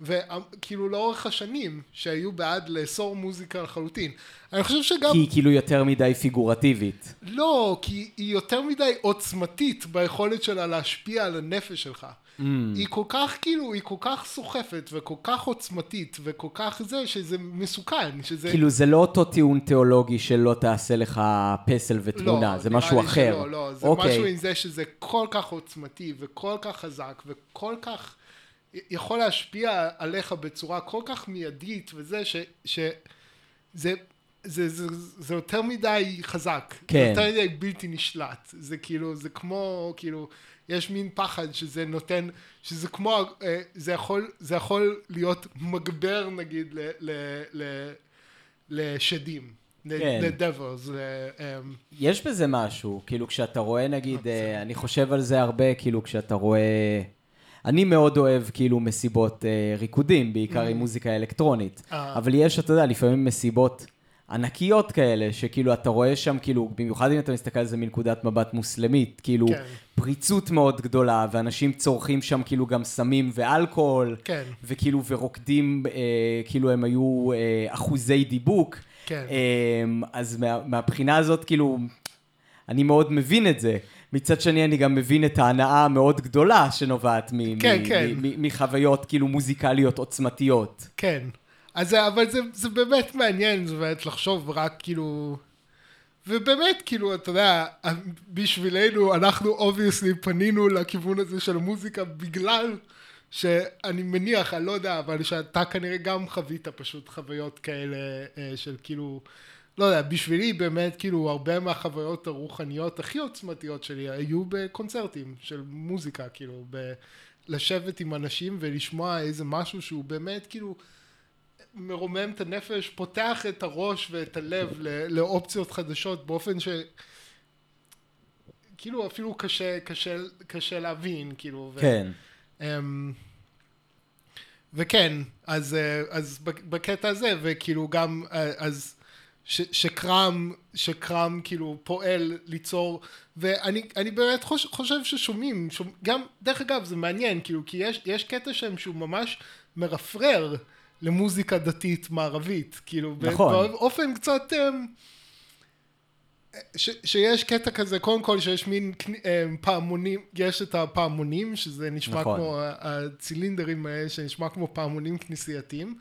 וכאילו לאורך השנים שהיו בעד לאסור מוזיקה לחלוטין. אני חושב שגם... כי היא כאילו יותר מדי פיגורטיבית. לא, כי היא יותר מדי עוצמתית ביכולת שלה להשפיע על הנפש שלך. Mm. היא כל כך כאילו, היא כל כך סוחפת וכל כך עוצמתית וכל כך זה, שזה מסוכן, שזה... כאילו זה לא אותו טיעון תיאולוגי שלא תעשה לך פסל ותמונה, לא, זה משהו אחר. שלא, לא, זה אוקיי. משהו עם זה שזה כל כך עוצמתי וכל כך חזק וכל כך יכול להשפיע עליך בצורה כל כך מיידית וזה ש... ש זה, זה, זה, זה יותר מדי חזק, כן. זה יותר מדי בלתי נשלט, זה כאילו, זה כמו, כאילו, יש מין פחד שזה נותן, שזה כמו, אה, זה יכול, זה יכול להיות מגבר נגיד ל, ל, ל, לשדים, כן. לדברס, יש בזה משהו, כאילו כשאתה רואה נגיד, אה, אני חושב על זה הרבה, כאילו כשאתה רואה... אני מאוד אוהב כאילו מסיבות אה, ריקודים, בעיקר עם מוזיקה אלקטרונית. אה. אבל יש, אתה יודע, לפעמים מסיבות ענקיות כאלה, שכאילו אתה רואה שם, כאילו, במיוחד אם אתה מסתכל על זה מנקודת מבט מוסלמית, כאילו, כן. פריצות מאוד גדולה, ואנשים צורכים שם כאילו גם סמים ואלכוהול, כן. וכאילו, ורוקדים, אה, כאילו הם היו אה, אחוזי דיבוק. כן. אה, אז מה, מהבחינה הזאת, כאילו, אני מאוד מבין את זה. מצד שני, אני גם מבין את ההנאה המאוד גדולה שנובעת מ- כן, מ- כן. מ- מ- מחוויות כאילו מוזיקליות עוצמתיות. כן. אז אבל זה, זה באמת מעניין, זה באמת לחשוב רק כאילו... ובאמת, כאילו, אתה יודע, בשבילנו, אנחנו obviously פנינו לכיוון הזה של המוזיקה בגלל שאני מניח, אני לא יודע, אבל שאתה כנראה גם חווית פשוט חוויות כאלה אה, של כאילו, לא יודע, בשבילי באמת, כאילו, הרבה מהחוויות הרוחניות הכי עוצמתיות שלי היו בקונצרטים של מוזיקה, כאילו, ב... לשבת עם אנשים ולשמוע איזה משהו שהוא באמת, כאילו, מרומם את הנפש, פותח את הראש ואת הלב לאופציות חדשות באופן ש... כאילו אפילו קשה, קשה, קשה להבין, כאילו. ו- כן. אמ, וכן, אז, אה, אז בק- בקטע הזה, וכאילו גם, אה, אז ש, שקרם, שקרם כאילו פועל ליצור, ואני אני באמת חושב, חושב ששומעים, שומע, גם, דרך אגב זה מעניין, כאילו, כי יש, יש קטע שם שהוא ממש מרפרר למוזיקה דתית מערבית, כאילו, נכון. באופן קצת... אמ, ש, שיש קטע כזה, קודם כל שיש מין אה, פעמונים, יש את הפעמונים, שזה נשמע נכון. כמו הצילינדרים האלה, שנשמע כמו פעמונים כנסייתיים,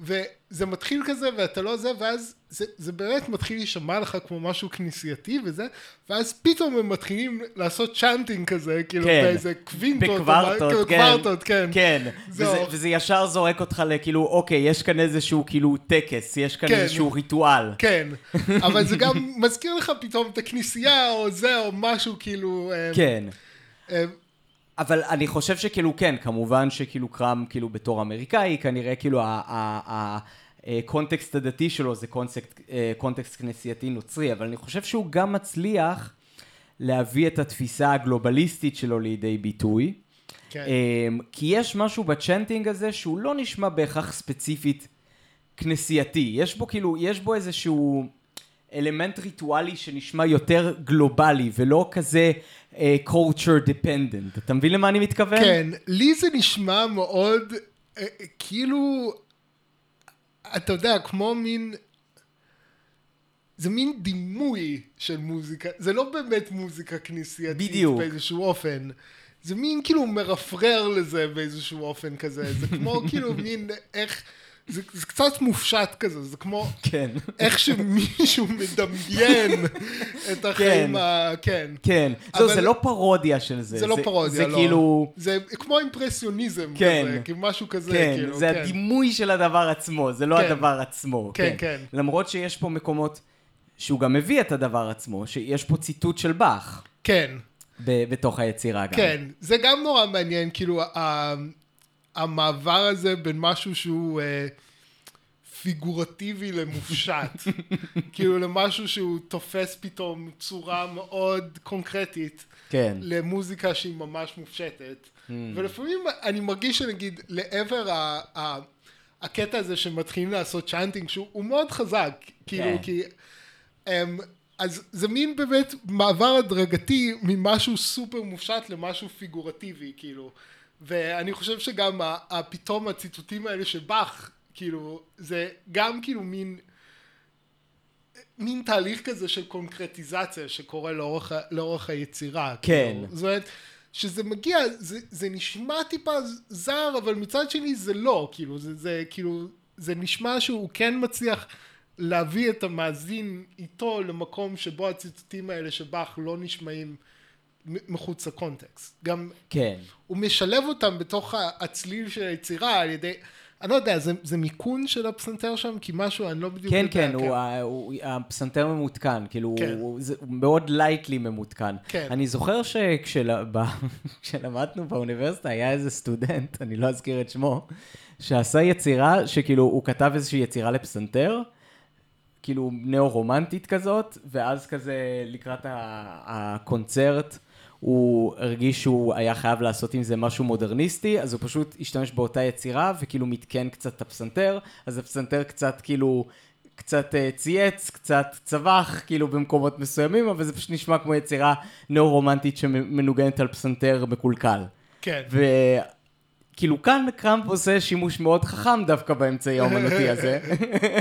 וזה מתחיל כזה ואתה לא זה, ואז זה, זה באמת מתחיל להישמע לך כמו משהו כנסייתי וזה, ואז פתאום הם מתחילים לעשות chanting כזה, כאילו כן. באיזה קווינטות, בקוורטות, כן. קוורטות, כן. כן, זהו. וזה, וזה ישר זורק אותך לכאילו, אוקיי, יש כאן איזשהו כאילו טקס, יש כאן כן. איזשהו ריטואל. כן, אבל זה גם מזכיר לך פתאום את הכנסייה או זה או משהו כאילו... אה, כן. אה, אבל אני חושב שכאילו כן, כמובן שכאילו קראמב כאילו בתור אמריקאי, כנראה כאילו הקונטקסט הדתי שלו זה קונטקסט, אה, קונטקסט כנסייתי נוצרי, אבל אני חושב שהוא גם מצליח להביא את התפיסה הגלובליסטית שלו לידי ביטוי. כן. אמ, כי יש משהו בצ'נטינג הזה שהוא לא נשמע בהכרח ספציפית כנסייתי. יש בו כאילו, יש בו איזשהו אלמנט ריטואלי שנשמע יותר גלובלי ולא כזה uh, culture dependent. אתה מבין למה אני מתכוון? כן, לי זה נשמע מאוד, אה, כאילו, אתה יודע, כמו מין, זה מין דימוי של מוזיקה, זה לא באמת מוזיקה כנסייתית בדיוק. באיזשהו אופן. זה מין כאילו מרפרר לזה באיזשהו אופן כזה, זה כמו כאילו מין איך, זה, זה קצת מופשט כזה, זה כמו כן. איך שמישהו מדמיין את החיים כן. ה... כן. כן. אבל- זה לא פרודיה של זה. זה לא פרודיה, זה לא. כאילו... זה כמו אימפרסיוניזם כן. כזה, כאילו משהו כזה, כן, כאילו, זה כן. הדימוי של הדבר עצמו, זה לא כן. הדבר עצמו. כן, כן. למרות שיש פה מקומות שהוא גם מביא את הדבר עצמו, שיש פה ציטוט של באך כן, ב- בתוך היצירה גם. כן, זה גם נורא מעניין, כאילו, ה- המעבר הזה בין משהו שהוא אה, פיגורטיבי למופשט, כאילו למשהו שהוא תופס פתאום צורה מאוד קונקרטית. כן. למוזיקה שהיא ממש מופשטת. ולפעמים אני מרגיש שנגיד לעבר ה, ה, הקטע הזה שמתחילים לעשות צ'אנטינג שהוא הוא מאוד חזק, כאילו כן. כי... Um, אז זה מין באמת מעבר הדרגתי ממשהו סופר מופשט למשהו פיגורטיבי, כאילו. ואני חושב שגם פתאום הציטוטים האלה של באך, כאילו, זה גם כאילו מין, מין תהליך כזה של קונקרטיזציה שקורה לאורך, לאורך היצירה. כן. כאילו, זאת אומרת, שזה מגיע, זה, זה נשמע טיפה זר, אבל מצד שני זה לא, כאילו, זה, זה כאילו, זה נשמע שהוא כן מצליח להביא את המאזין איתו למקום שבו הציטוטים האלה של באך לא נשמעים מחוץ לקונטקסט. גם כן. הוא משלב אותם בתוך הצליל של היצירה על ידי, אני לא יודע, זה, זה מיקון של הפסנתר שם? כי משהו, אני לא בדיוק כן, כן, הוא, הוא, הפסנתר ממותקן, כאילו, כן. הוא, זה, הוא מאוד lightly ממותקן. כן. אני זוכר שכשלמדנו באוניברסיטה היה איזה סטודנט, אני לא אזכיר את שמו, שעשה יצירה, שכאילו, הוא כתב איזושהי יצירה לפסנתר, כאילו נאו-רומנטית כזאת, ואז כזה לקראת הקונצרט, הוא הרגיש שהוא היה חייב לעשות עם זה משהו מודרניסטי, אז הוא פשוט השתמש באותה יצירה, וכאילו מתקן קצת את הפסנתר, אז הפסנתר קצת כאילו, קצת uh, צייץ, קצת צבח, כאילו במקומות מסוימים, אבל זה פשוט נשמע כמו יצירה נאו-רומנטית שמנוגנת על פסנתר מקולקל. כן. כאילו כאן קראמפ עושה שימוש מאוד חכם דווקא באמצעי האומנותי הזה,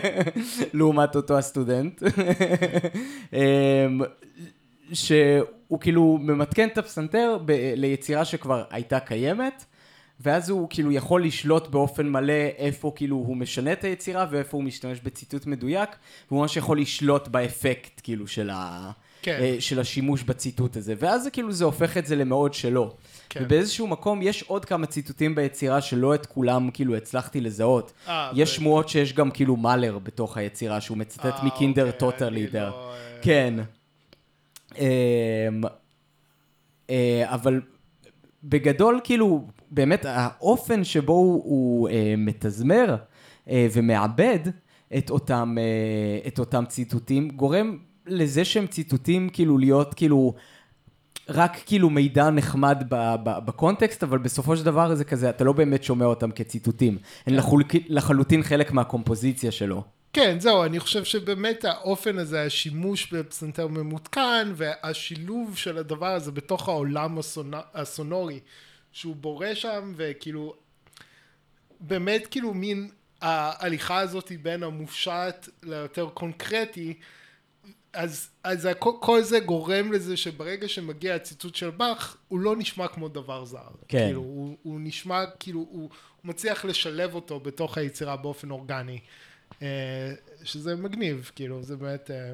לעומת אותו הסטודנט, אמ, שהוא כאילו ממתקן את הפסנתר ב- ליצירה שכבר הייתה קיימת, ואז הוא כאילו יכול לשלוט באופן מלא איפה כאילו הוא משנה את היצירה ואיפה הוא משתמש בציטוט מדויק, והוא ממש יכול לשלוט באפקט כאילו של, ה... כן. אה, של השימוש בציטוט הזה, ואז זה כאילו זה הופך את זה למאוד שלו. כן. ובאיזשהו מקום יש עוד כמה ציטוטים ביצירה שלא את כולם כאילו הצלחתי לזהות. אה, יש ו- שמועות שיש גם כאילו מאלר בתוך היצירה שהוא מצטט אה, מקינדר אוקיי, טוטל אני לידר. לא, כן. אמ, אה, אבל בגדול כאילו באמת האופן שבו הוא, הוא אה, מתזמר אה, ומעבד את אותם, את אותם ציטוטים גורם לזה שהם ציטוטים כאילו להיות כאילו רק כאילו מידע נחמד ב- ב- בקונטקסט, אבל בסופו של דבר זה כזה, אתה לא באמת שומע אותם כציטוטים. הם לחול- לחלוטין חלק מהקומפוזיציה שלו. כן, זהו, אני חושב שבאמת האופן הזה, השימוש בפסנתר ממותקן, והשילוב של הדבר הזה בתוך העולם הסונ... הסונורי, שהוא בורא שם, וכאילו, באמת כאילו מין ההליכה הזאת בין המופשט ליותר קונקרטי, אז, אז הכל, כל זה גורם לזה שברגע שמגיע הציטוט של באך, הוא לא נשמע כמו דבר זר. כן. כאילו, הוא, הוא נשמע, כאילו, הוא, הוא מצליח לשלב אותו בתוך היצירה באופן אורגני. אה, שזה מגניב, כאילו, זה באמת, אה,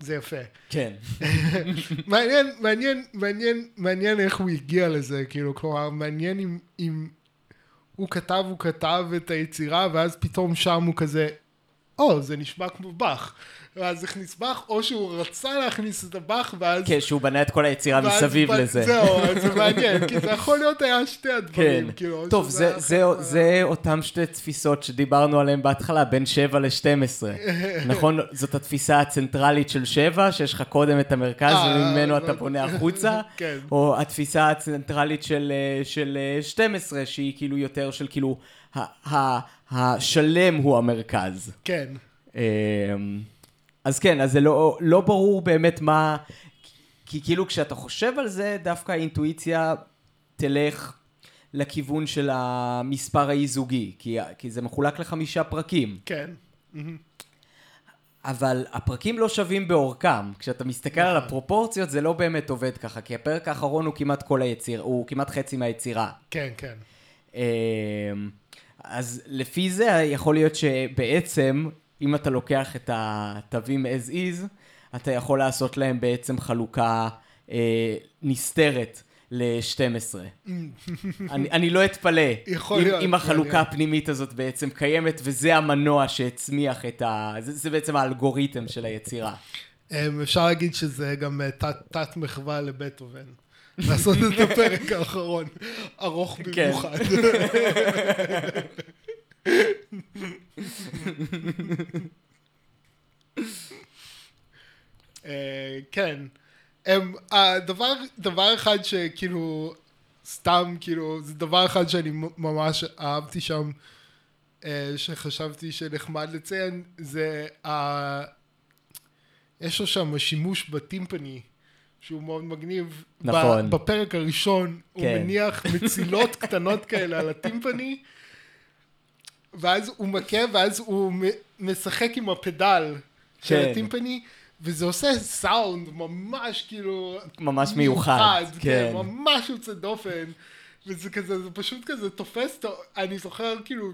זה יפה. כן. מעניין, מעניין, מעניין, מעניין איך הוא הגיע לזה, כאילו, כלומר, מעניין אם, אם הוא כתב, הוא כתב את היצירה, ואז פתאום שם הוא כזה, או, זה נשמע כמו באך. ואז הכניס באך, או שהוא רצה להכניס את הבאך, ואז... כן, שהוא בנה את כל היצירה מסביב לזה. זהו, זה מעניין, כי זה יכול להיות היה שתי הדברים, כן. כאילו. טוב, זה, זה, חלק זה אותם שתי תפיסות שדיברנו עליהן בהתחלה, בין 7 ל-12. נכון? זאת התפיסה הצנטרלית של 7, שיש לך קודם את המרכז אה, וממנו אה, אתה בונה החוצה, כן. או התפיסה הצנטרלית של, אה, של אה, 12, שהיא כאילו יותר של כאילו, השלם הוא המרכז. כן. אז כן, אז זה לא, לא ברור באמת מה... כי כאילו כשאתה חושב על זה, דווקא האינטואיציה תלך לכיוון של המספר האי-זוגי, כי, כי זה מחולק לחמישה פרקים. כן. אבל הפרקים לא שווים באורכם. כשאתה מסתכל על נכון. הפרופורציות, זה לא באמת עובד ככה, כי הפרק האחרון הוא כמעט כל היציר, הוא כמעט חצי מהיצירה. כן, כן. אמ, אז לפי זה יכול להיות שבעצם, אם אתה לוקח את התווים as is, אתה יכול לעשות להם בעצם חלוקה אה, נסתרת ל-12. אני, אני לא אתפלא יכול אם, להיות, אם החלוקה מעניין. הפנימית הזאת בעצם קיימת, וזה המנוע שהצמיח את ה... זה, זה בעצם האלגוריתם של היצירה. אמ, אפשר להגיד שזה גם אה, תת, תת מחווה לבטהובן. לעשות את הפרק האחרון ארוך כן. במיוחד. אה, כן. אמ, הדבר, דבר אחד שכאילו, סתם כאילו, זה דבר אחד שאני ממש אהבתי שם, אה, שחשבתי שנחמד לציין, זה ה... יש לו שם שימוש בטימפני, שהוא מאוד מגניב. נכון. בפרק הראשון הוא כן. מניח מצילות קטנות כאלה על הטימפני, ואז הוא מכה, ואז הוא משחק עם הפדל של כן. הטימפני, וזה עושה סאונד ממש כאילו... ממש מיוחד, כן. כן. ממש יוצא דופן. וזה כזה, זה פשוט כזה תופס. אני זוכר כאילו,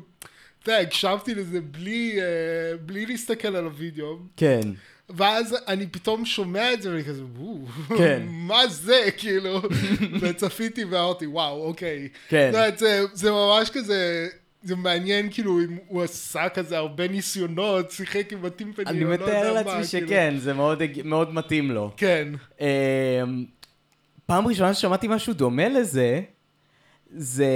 אתה יודע, הקשבתי לזה בלי, אה, בלי להסתכל על הוידאו, כן. ואז אני פתאום שומע את זה ואני כזה, וואו, כן. מה זה, כאילו, וצפיתי ואמרתי, וואו, אוקיי. כן. זה, זה ממש כזה, זה מעניין כאילו אם הוא עשה כזה הרבה ניסיונות, שיחק עם הטימפני, אני לא מתאר לעצמי כאילו. שכן, זה מאוד מתאים לו. כן, אמ, פעם ראשונה ששמעתי משהו דומה לזה, זה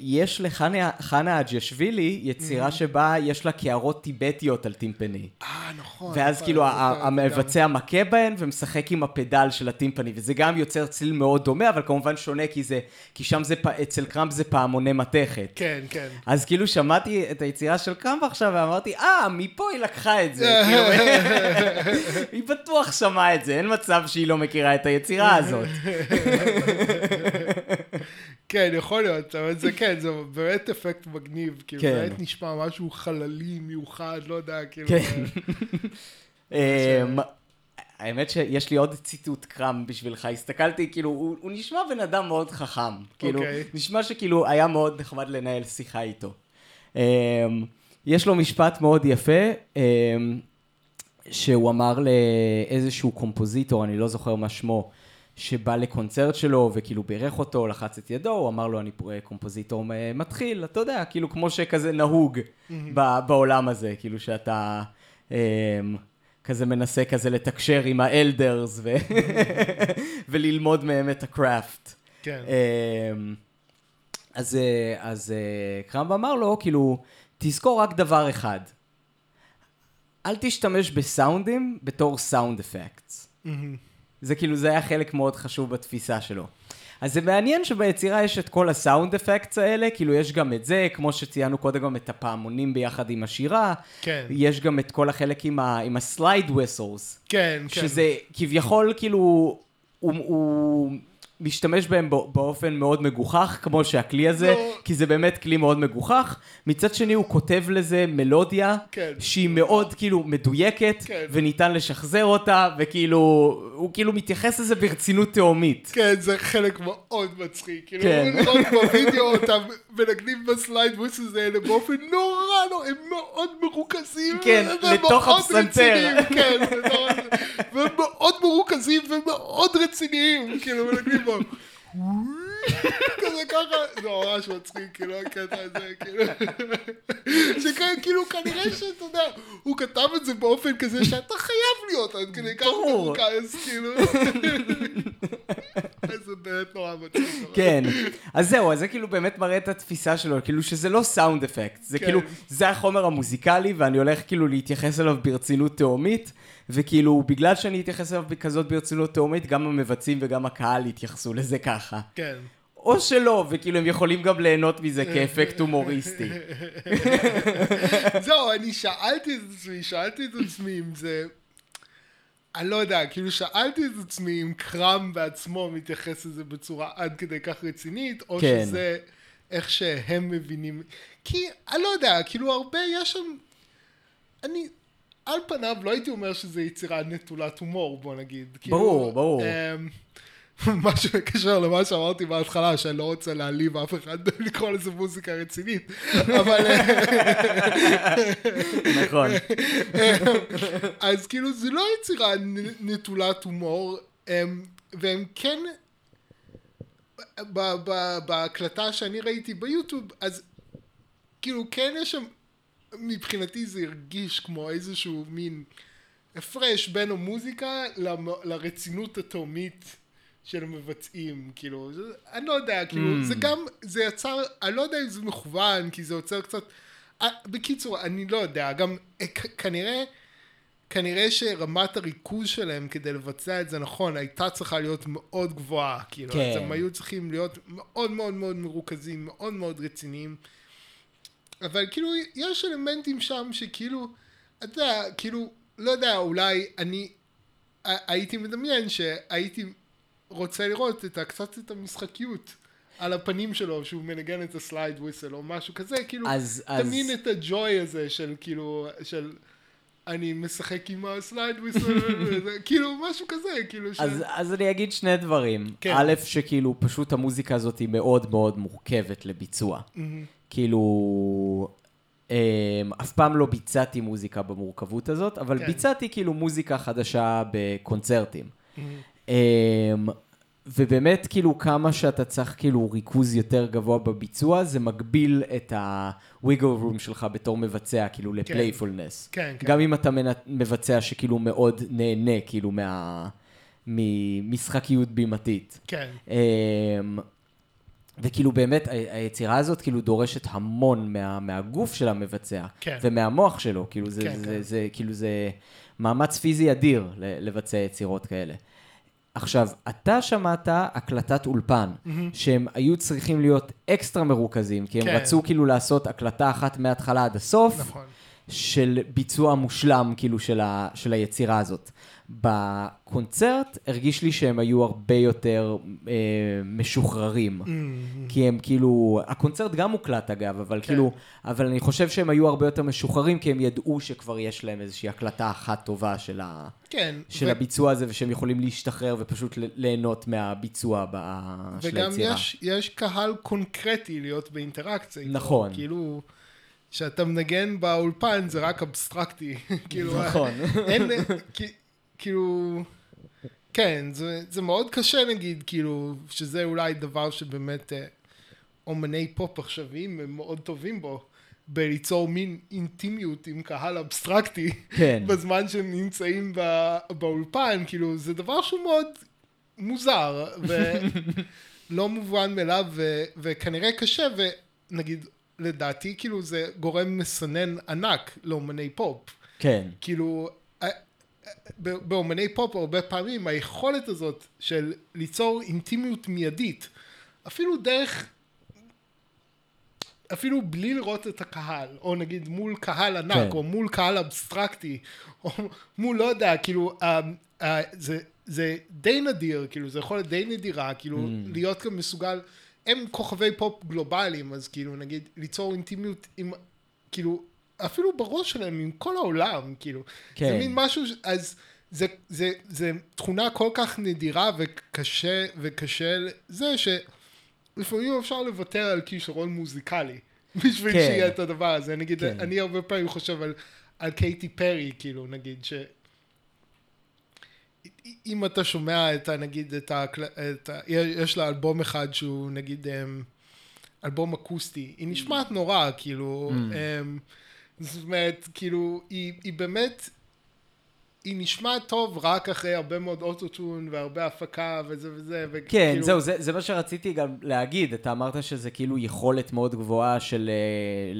יש לחנה חנה אג'יאשווילי יצירה שבה יש לה קערות טיבטיות על טימפני. אה, נכון. ואז נכון, כאילו המבצע מכה בהן ומשחק עם הפדל של הטימפני וזה גם יוצר צליל מאוד דומה אבל כמובן שונה כי זה כי שם זה אצל קראמפ זה פעמוני מתכת. כן, כן. אז כאילו שמעתי את היצירה של קראמפ עכשיו ואמרתי אה מפה היא לקחה את זה. כאילו, היא בטוח שמעה את זה אין מצב שהיא לא מכירה את היצירה הזאת. כן, יכול להיות, אבל זה כן, זה באמת אפקט מגניב, כאילו, כן. באמת נשמע משהו חללי מיוחד, לא יודע, כאילו. כן. אמ, האמת שיש לי עוד ציטוט קראמפ בשבילך, הסתכלתי, כאילו, הוא, הוא נשמע בן אדם מאוד חכם. כאילו, אוקיי. נשמע שכאילו היה מאוד נחמד לנהל שיחה איתו. אמ, יש לו משפט מאוד יפה, אמ, שהוא אמר לאיזשהו קומפוזיטור, אני לא זוכר מה שמו, שבא לקונצרט שלו וכאילו בירך אותו, לחץ את ידו, הוא אמר לו, אני אה, קומפוזיטור מ- מתחיל, אתה יודע, כאילו כמו שכזה נהוג בעולם הזה, כאילו שאתה אמ, כזה מנסה כזה לתקשר עם האלדרס ו- וללמוד מהם את הקראפט. כן. אז, אה, אז אה, קרמב אמר לו, כאילו, תזכור רק דבר אחד, אל תשתמש בסאונדים בתור סאונד אפקטס. זה כאילו, זה היה חלק מאוד חשוב בתפיסה שלו. אז זה מעניין שביצירה יש את כל הסאונד אפקטס האלה, כאילו יש גם את זה, כמו שציינו קודם גם את הפעמונים ביחד עם השירה, כן. יש גם את כל החלק עם, ה, עם ה slide whistles, כן, כן. שזה כביכול כאילו, הוא, הוא משתמש בהם בא- באופן מאוד מגוחך, כמו שהכלי הזה, לא. כי זה באמת כלי מאוד מגוחך. מצד שני הוא כותב לזה מלודיה, כן. שהיא מאוד כאילו מדויקת, כן. וניתן לשחזר אותה, וכאילו, הוא כאילו מתייחס לזה ברצינות תהומית. כן, זה חלק מאוד מצחיק. כאילו, כן. לראות בווידאו אותם מנגנים בסלייד וויסלס האלה באופן נורא נורא, הם מאוד מרוכזים. כן, לתוך הפסנתר. כן, והם מאוד מרוכזים ומאוד רציניים, כאילו, מנגנים בו. כזה ככה, זה ממש מצחיק, כאילו, הקטע הזה, כאילו, שכאילו, כנראה שאתה יודע, הוא כתב את זה באופן כזה שאתה חייב להיות עד כדי כך. מרוכז, כאילו. זה באמת נורא מצחיק. כן, אז זהו, אז זה כאילו באמת מראה את התפיסה שלו, כאילו שזה לא סאונד אפקט, זה כן. כאילו, זה החומר המוזיקלי, ואני הולך כאילו להתייחס אליו ברצינות תהומית, וכאילו, בגלל שאני אתייחס אליו בכזאת ברצינות תהומית, גם המבצעים וגם הקהל יתייחסו לזה ככה. כן. או שלא, וכאילו הם יכולים גם ליהנות מזה כאפקט הומוריסטי. זהו, אני שאלתי את עצמי, שאלתי את עצמי אם זה... אני לא יודע, כאילו שאלתי את עצמי אם קראם בעצמו מתייחס לזה בצורה עד כדי כך רצינית, או כן. שזה איך שהם מבינים. כי, אני לא יודע, כאילו הרבה, יש שם... אני, על פניו לא הייתי אומר שזה יצירה נטולת הומור, בוא נגיד. כאילו, ברור, ברור. אמ, מה שמקשר למה שאמרתי בהתחלה, שאני לא רוצה להעליב אף אחד, לקרוא לזה מוזיקה רצינית, אבל... נכון. אז כאילו זה לא יצירה נטולת הומור, הם, והם כן, בהקלטה שאני ראיתי ביוטיוב, אז כאילו כן יש שם, מבחינתי זה הרגיש כמו איזשהו מין הפרש בין המוזיקה למ- לרצינות התהומית של המבצעים, כאילו, זה, אני לא יודע, כאילו, Mm. זה גם, זה יצר, אני לא יודע אם זה מכוון, כי זה יוצר קצת, אה, בקיצור, אני לא יודע, גם אה, כנראה, כנראה שרמת הריכוז שלהם כדי לבצע את זה נכון, הייתה צריכה להיות מאוד גבוהה, כאילו, כן. אז הם היו צריכים להיות מאוד מאוד מאוד מרוכזים, מאוד מאוד רציניים, אבל כאילו, יש אלמנטים שם שכאילו, אתה יודע, כאילו, לא יודע, אולי אני, הייתי מדמיין שהייתי רוצה לראות את קצת את המשחקיות על הפנים שלו, שהוא מנגן את ה slide whistle או משהו כזה, כאילו, אז- תמין אז- את הג'וי הזה של כאילו, של אני משחק עם ה slide whistle, כאילו, משהו כזה, כאילו, ש... אז, אז אני אגיד שני דברים. כן. א', שכאילו פשוט המוזיקה הזאת היא מאוד מאוד מורכבת לביצוע. מהמם. כאילו, אמ, אף פעם לא ביצעתי מוזיקה במורכבות הזאת, אבל כן. ביצעתי כאילו מוזיקה חדשה בקונצרטים. מהמם. אמ, ובאמת, כאילו, כמה שאתה צריך כאילו ריכוז יותר גבוה בביצוע, זה מגביל את ה-wiggle room שלך בתור מבצע, כאילו, לפלייפולנס. כן, כן. גם אם אתה מבצע שכאילו מאוד נהנה, כאילו, מה... ממשחקיות בימתית. כן, אמ, וכאילו באמת, היצירה הזאת כאילו דורשת המון מה, מהגוף של המבצע. כן. ומהמוח שלו, כאילו זה, כן, זה, כן. זה, זה, כאילו זה מאמץ פיזי אדיר לבצע יצירות כאלה. עכשיו, אתה שמעת הקלטת אולפן, שהם היו צריכים להיות אקסטרה מרוכזים, כי הם כן. רצו כאילו לעשות הקלטה אחת מההתחלה עד הסוף, נכון. של ביצוע מושלם, כאילו, של, ה, של היצירה הזאת. בקונצרט הרגיש לי שהם היו הרבה יותר אה, משוחררים. מהמם. כי הם כאילו, הקונצרט גם מוקלט אגב, אבל כן. כאילו, אבל אני חושב שהם היו הרבה יותר משוחררים, כי הם ידעו שכבר יש להם איזושהי הקלטה אחת טובה של, ה, כן, של ו- הביצוע הזה, ושהם יכולים להשתחרר ופשוט ליהנות מהביצוע ב, של וגם היצירה. יש, יש קהל קונקרטי להיות באינטראקציה. נכון. כאילו, כשאתה מנגן באולפן זה רק אבסטרקטי. כאילו, נכון. אין, כי- כאילו, כן, זה, זה מאוד קשה נגיד, כאילו, שזה אולי דבר שבאמת אה, אומני פופ עכשוויים הם מאוד טובים בו. בליצור מין אינטימיות עם קהל אבסטרקטי, כן. בזמן שהם נמצאים בא, באולפן, כאילו, זה דבר שהוא מאוד מוזר, ולא מובן מאליו, ו, וכנראה קשה, ונגיד, לדעתי, כאילו, זה גורם מסנן ענק לאומני פופ. כן. כאילו, באומני פופ הרבה פעמים היכולת הזאת של ליצור אינטימיות מיידית, אפילו דרך, אפילו בלי לראות את הקהל, או נגיד מול קהל ענק, כן. או מול קהל אבסטרקטי, או מול לא יודע, כאילו, אה, אה, זה, זה די נדיר, כאילו, זה יכולת די נדירה, כאילו, Mm. להיות גם מסוגל, הם כוכבי פופ גלובליים, אז כאילו, נגיד, ליצור אינטימיות עם, כאילו, אפילו בראש שלהם, עם כל העולם, כאילו. כן. זה מין משהו, ש- אז זה, זה, זה תכונה כל כך נדירה וקשה, וקשה, זה שלפעמים אפשר לוותר על כישרון מוזיקלי, בשביל כן. שיהיה את הדבר הזה. נגיד, כן. אני הרבה פעמים חושב על, על קייטי פרי, כאילו, נגיד, ש... אם אתה שומע את ה... נגיד את ה... את ה יש לה אלבום אחד שהוא נגיד אמ, אלבום אקוסטי, היא נשמעת נורא, כאילו, אמ, זאת אומרת, כאילו, היא, היא באמת, היא נשמעת טוב רק אחרי הרבה מאוד אוטוטון והרבה הפקה וזה וזה, כן, וכאילו, זהו, זה, זה מה שרציתי גם להגיד. אתה אמרת שזה כאילו יכולת מאוד גבוהה של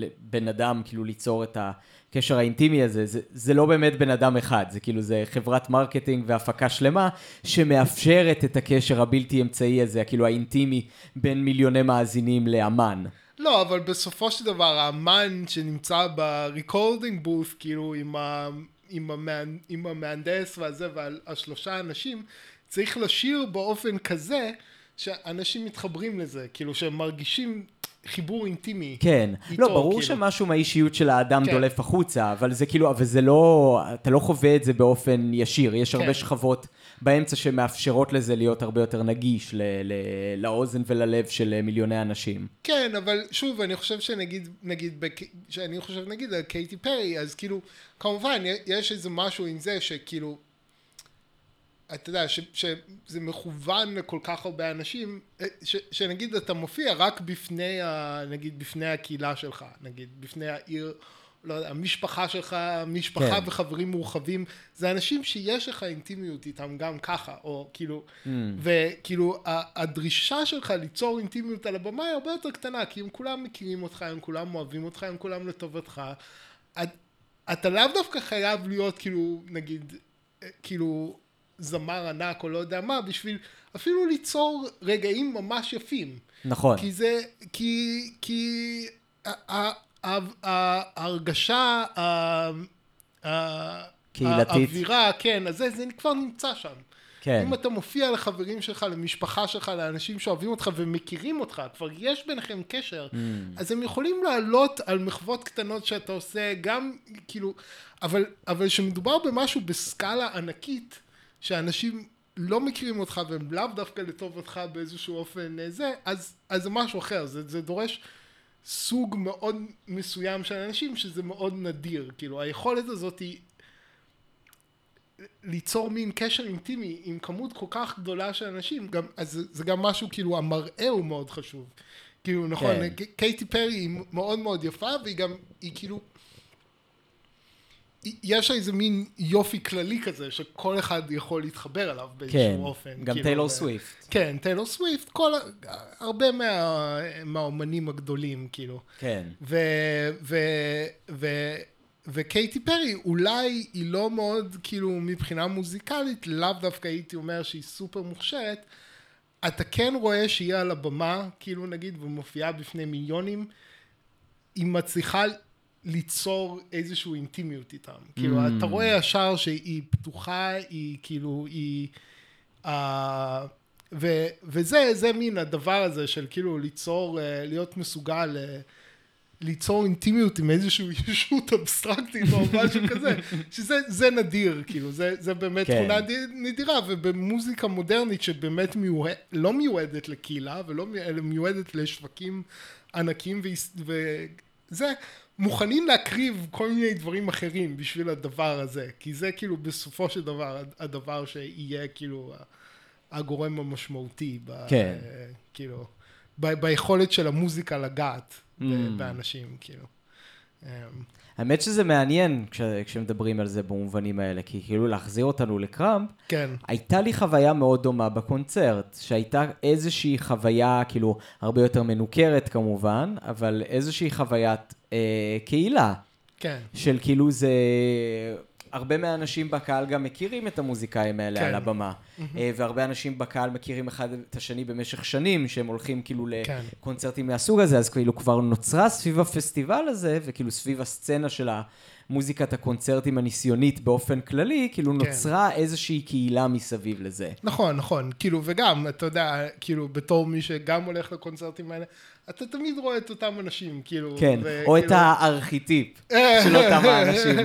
אה, בן אדם, כאילו ליצור את הקשר האינטימי הזה. זה, זה לא באמת בן אדם אחד, זה כאילו, זה חברת marketing והפקה שלמה, שמאפשרת את הקשר הבלתי אמצעי הזה, כאילו האינטימי, בין מיליוני מאזינים לאמן. לא, אבל בסופו של דבר, האמן שנמצא ב recording booth, כאילו, עם, ה, עם, המהנ, עם המהנדס והזה, והשלושה אנשים, צריך לשיר באופן כזה, שאנשים מתחברים לזה, כאילו, שהם מרגישים חיבור אינטימי. כן. איתו, לא, ברור כאילו. שמשהו מהאישיות של האדם כן. דולף החוצה, אבל זה כאילו, אבל זה לא, אתה לא חווה את זה באופן ישיר. יש הרבה כן. שכבות באמצע שמאפשרות לזה להיות הרבה יותר נגיש ל, ל, לאוזן וללב של אה, מיליוני אנשים. כן, אבל שוב, אני חושב שנגיד, נגיד. שאני חושב נגיד על קייטי פרי, אז כאילו, כמובן, יש איזה משהו עם זה שכאילו, אתה יודע, ש, שזה מכוון לכל כך הרבה אנשים, ש, שנגיד אתה מופיע רק בפני, ה, נגיד, בפני הקהילה שלך, נגיד, בפני העיר, לא יודע, המשפחה שלך, משפחה כן. וחברים מורחבים, זה אנשים שיש לך אינטימיות איתם גם ככה, או כאילו, Mm. וכאילו הדרישה שלך ליצור אינטימיות על הבמה היא הרבה יותר קטנה, כי הם כולם מכירים אותך, הם כולם אוהבים אותך, הם כולם לטובתך. את, אתה לאו דווקא חייב להיות כאילו, נגיד, אה, כאילו זמר ענק או לא יודע מה, בשביל אפילו ליצור רגעים ממש יפים. נכון. כי זה, כי, כי ההרגשה קהילתית. האווירה, כן, אז זה, זה כבר נמצא שם. כן. אם אתה מופיע לחברים שלך, למשפחה שלך, לאנשים שאוהבים אותך ומכירים אותך, כבר יש ביניכם קשר, Mm. אז הם יכולים לעלות על מחוות קטנות שאתה עושה, גם כאילו, אבל, אבל כשמדובר במשהו בסקאלה ענקית, שאנשים לא מכירים אותך והם לאו דווקא לטובתך באיזשהו אופן אה, זה, אז, אז זה משהו אחר, זה, זה דורש סוג מאוד מסוים של אנשים שזה מאוד נדיר, כאילו היכולת הזאת היא ליצור מין קשר אינטימי עם כמות כל כך גדולה של אנשים, גם, אז זה, גם משהו, כאילו המראה הוא מאוד חשוב. כאילו, נכון, כן. קייטי פרי היא מאוד מאוד יפה, והיא גם, היא כאילו, יש איזה מין יופי כללי כזה, שכל אחד יכול להתחבר אליו באיזשהו כן, אופן. גם כאילו, טיילור ו- סוויפט. כן, טיילור סוויפט, כל, הרבה מה, מהאומנים הגדולים, כאילו. כן. ו... ו... ו... וקייטי פרי אולי היא לא מאוד כאילו מבחינה מוזיקלית לאו דווקא הייתי אומר שהיא סופר מוכשרת אתה כן רואה שהיא על הבמה כאילו נגיד ומופיעה בפני מיליונים היא מצליחה ליצור איזושהי אינטימיות איתם כאילו Mm. אתה רואה ישר שהיא פתוחה היא כאילו היא uh, ו, וזה זה מין הדבר הזה של כאילו ליצור אה, להיות מסוגל אה, ליצור אינטימיות עם איזושהי ישות אבסטרקטית או משהו כזה, שזה זה נדיר, כאילו, זה, זה באמת כן. תכונה די- נדירה, ובמוזיקה מודרנית שבאמת מיועד, לא מיועדת לקהילה, ולא מיועדת לשווקים ענקים וזה, מוכנים להקריב כל מיני דברים אחרים בשביל הדבר הזה, כי זה כאילו בסופו של דבר הדבר שיהיה כאילו הגורם המשמעותי, ב, כן. כאילו, ב, ביכולת של המוזיקה לגעת Mm. באנשים, כאילו. אמ, האמת שזה מעניין כש, כשמדברים על זה במובנים האלה, כי כאילו להחזיר אותנו לקראמפ, כן, הייתה לי חוויה מאוד דומה בקונצרט, שהייתה איזושהי חוויה, כאילו, הרבה יותר מנוכרת כמובן, אבל איזושהי חוויית אה, קהילה, כן, של כאילו זה... הרבה מהאנשים בקהל גם מכירים את המוזיקאים האלה כן. על הבמה. אה, והרבה אנשים בקהל מכירים אחד את השני במשך שנים, שהם הולכים כאילו כן. לקונצרטים מהסוג הזה, אז כאילו כבר נוצרה סביב הפסטיבל הזה, וכאילו סביב הסצנה של המוזיקת הקונצרטים הניסיונית באופן כללי, כאילו כן. נוצרה איזושהי קהילה מסביב לזה. נכון, נכון, כאילו, וגם, אתה יודע, כאילו, בתור מי שגם הולך לקונצרטים האלה, אתה תמיד רואה את אותם אנשים, כאילו, כן, וכאילו- או את הארכיטיפ של אותם האנשים.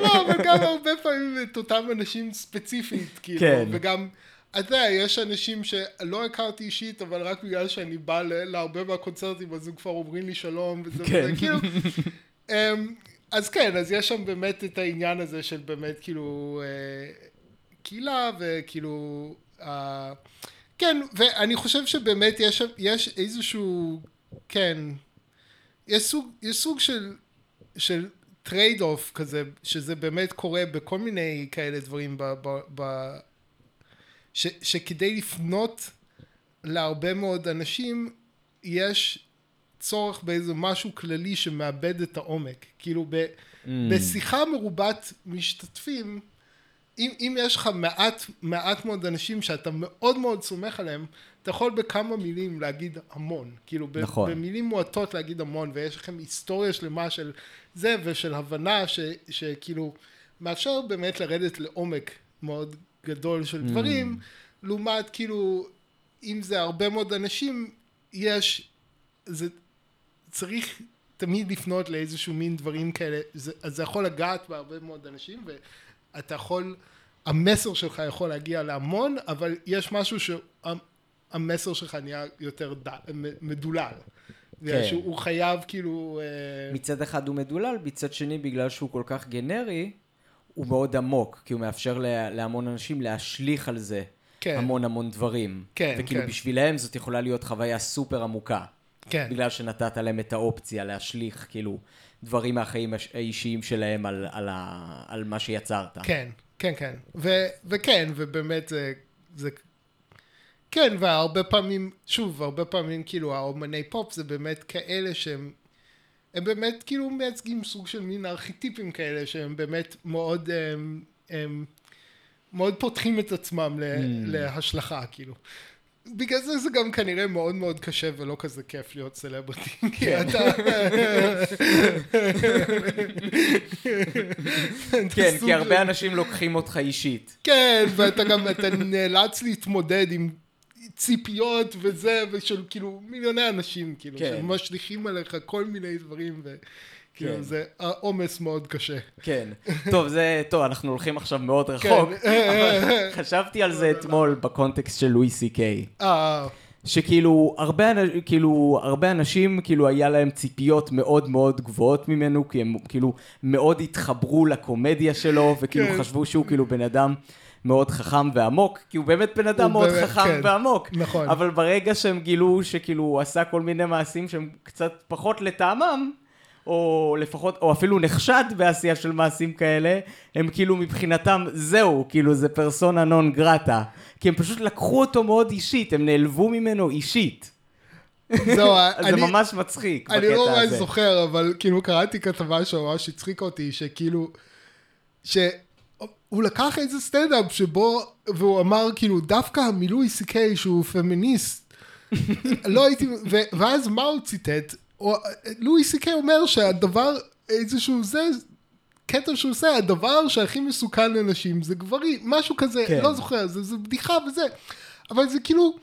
לא, אבל גם הרבה פעמים את אותם אנשים ספציפית, כאילו, כן. וגם, אתה יודע, יש אנשים שלא הכרתי אישית, אבל רק בגלל שאני בא להרבה מהקונצרטים, אז הם כבר אומרים לי שלום, וזה כן. וזה, כאילו, אמ, אז כן, אז יש שם באמת את העניין הזה של באמת, כאילו, אה, קהילה, וכאילו, אה, כן, ואני חושב שבאמת יש, יש איזשהו, כן, יש סוג, יש סוג של, של trade off כזה, שזה באמת קורה בכל מיני כאלה דברים, ב, ב, ב, ש, שכדי לפנות להרבה מאוד אנשים, יש צורך באיזה משהו כללי שמאבד את העומק. כאילו ב, Mm. בשיחה מרובת משתתפים, אם, אם יש לך מעט, מעט מאוד אנשים שאתה מאוד מאוד סומך עליהם, אתה יכול בכמה מילים להגיד המון. כאילו, ב, נכון. במילים מועטות להגיד המון, ויש לכם היסטוריה שלמה של זה, ושל הבנה ש, שכאילו, מאפשר באמת לרדת לעומק מאוד גדול של דברים, לעומת כאילו, אם זה הרבה מאוד אנשים, יש, זה צריך תמיד לפנות לאיזשהו מין דברים כאלה, זה, אז זה יכול לגעת בהרבה מאוד אנשים, ואתה יכול, המסר שלך יכול להגיע להמון, אבל יש משהו שהמסר שלך נהיה יותר ד, מדולל. כן. שהוא חייב כאילו... אה, מצד אחד הוא מדולל, מצד שני בגלל שהוא כל כך גנרי, הוא מאוד עמוק, כי הוא מאפשר לה- להמון אנשים להשליך על זה כן. המון המון דברים. כן, וכאילו כן. בשבילם זאת יכולה להיות חוויה סופר עמוקה. כן. בגלל שנתת להם את האופציה להשליך, כאילו, דברים מהחיים האישיים שלהם על, על, ה, על מה שיצרת. כן, כן, כן. ו, וכן, ובאמת זה, זה... כן, והרבה פעמים, שוב, הרבה פעמים כאילו האומני פופ זה באמת כאלה שהם... הם באמת כאילו מייצגים סוג של מין ארכיטיפים כאלה שהם באמת מאוד... הם, הם מאוד פותחים את עצמם ל, Mm. להשלכה, כאילו. בגלל זה זה גם כנראה מאוד מאוד קשה ולא כזה כיף להיות סלבריטי, כי כן. אתה... כן, כי הרבה אנשים לוקחים אותך אישית. כן, ואתה גם, אתה נאלץ להתמודד עם ציפיות וזה, ושל כאילו מיליוני אנשים, כאילו, כן. שמשליכים עליך כל מיני דברים, וכאילו כן. זה עומס מאוד קשה. כן. טוב, זה, טוב, אנחנו הולכים עכשיו מאוד רחוק. כן. חשבתי על זה אתמול בקונטקסט של לואי סי קיי. אה, שכאילו הרבה, כאילו, הרבה אנשים כאילו היה להם ציפיות מאוד מאוד גבוהות ממנו כי הם כאילו מאוד התחברו לקומדיה שלו וכאילו כן. חשבו שהוא כאילו בן אדם מאוד חכם ועמוק כי הוא באמת בן אדם מאוד באמת, חכם כן. ועמוק נכון. אבל ברגע שהם גילו שכאילו הוא עשה כל מיני מעשים שהם קצת פחות לטעמם או לפחות, או אפילו נחשד בעשייה של מעשים כאלה, הם כאילו מבחינתם, זהו, כאילו זה פרסונה נון גרטה. כי הם פשוט לקחו אותו מאוד אישית, הם נעלבו ממנו אישית. זהו, אז זה אני- ממש מצחיק אני לא בקטע ממש הזה. זוכר, אבל כאילו קראתי כתבה שממש הצחיקה אותי, שכאילו, שהוא לקח איזה סטנדאפ שבו, והוא אמר כאילו, דווקא המילוי סיקיי שהוא פמיניסט, לא הייתי, ו, ואז מה הוא ציטט? לואי סי.קיי אומר שהדבר, איזשהו זה, קטע שהוא עושה, הדבר שהכי מסוכן לנשים זה גברים, משהו כזה, כן. לא זוכר, זה, זה בדיחה וזה, אבל זה כאילו,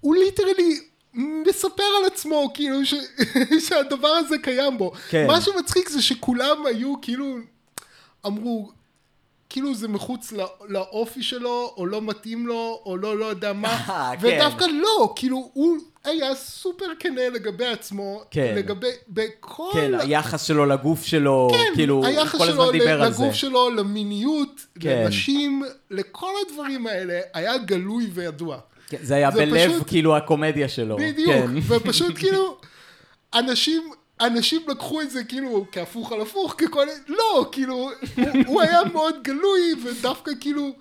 הוא ליטרלי מספר על עצמו, כאילו, ש, שהדבר הזה קיים בו. כן. מה שמצחיק זה שכולם היו כאילו, אמרו, כאילו זה מחוץ לא, לאופי שלו, או לא מתאים לו, או לא לא יודע מה, אה, כן. ודווקא לא, כאילו הוא היה סופר כנה לגבי עצמו, כן. לגבי, בכל... כן, היחס שלו לגוף שלו, כן, כאילו, הוא היחס כל שלו הזמן דיבר על זה. לגוף שלו, למיניות, כן. לנשים, לכל הדברים האלה, היה גלוי וידוע. כן, זה היה זה בלב, פשוט- כאילו, הקומדיה שלו. בדיוק, כן. ופשוט כאילו, אנשים, אנשים לקחו את זה כאילו כהפוך על הפוך, ככל, לא, כאילו, הוא, הוא היה מאוד גלוי, ודווקא כאילו,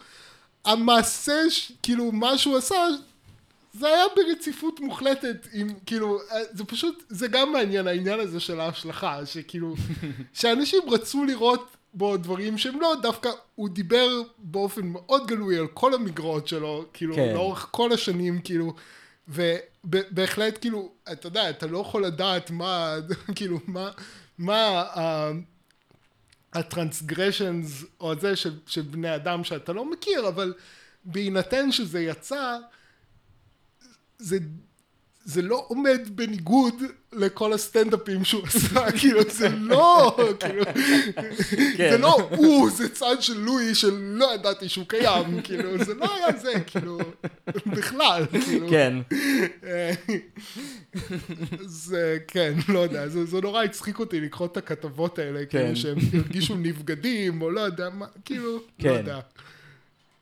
המעשה, ש- כאילו, מה שהוא עשה, זה היה ברציפות מוחלטת עם, כאילו, זה פשוט, זה גם מעניין, העניין הזה של ההשלכה, שכאילו, שאנשים רצו לראות בו דברים שהם לא, דווקא הוא דיבר באופן מאוד גלוי על כל המגרעות שלו, כאילו, כן. לאורך כל השנים, כאילו, ובהחלט, כאילו, אתה יודע, אתה לא יכול לדעת מה, כאילו, מה, מה הטרנסגרשנס, או זה של, של בני אדם שאתה לא מכיר, אבל בהינתן שזה יצא, זה, זה לא עומד בניגוד לכל הסטנדאפים שהוא עשה, כאילו זה לא, כאילו, כן. זה לא הוא, זה צד של לואי שלא ידעתי שהוא קיים, כאילו, זה לא היה זה, כאילו, בכלל, כאילו. כן, זה, כן, לא יודע, זה, זה נורא הצחיק אותי לקרוא את הכתבות האלה, כן. כאילו שהם הרגישו נבגדים, או לא יודע מה, כאילו, לא כן. יודע.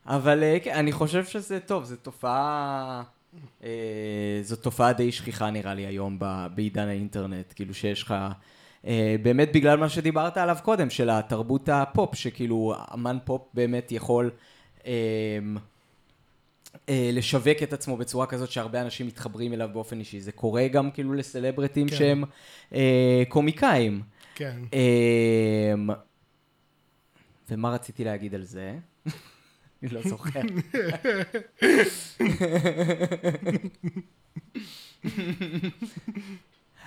אבל אה, כן, אני חושב שזה טוב, זו תופעה... אה, זו תופעה די שכיחה נראה לי היום בעידן האינטרנט, כאילו שיש לך... אה, באמת בגלל מה שדיברת עליו קודם, של התרבות הפופ, שכאילו אמן פופ באמת יכול אה, אה, לשווק את עצמו בצורה כזאת שהרבה אנשים מתחברים אליו באופן אישי. זה קורה גם כאילו לסלבריטים כן. שהם אה, קומיקאים. כן. אמ, ומה רציתי להגיד על זה? אני לא זוכר.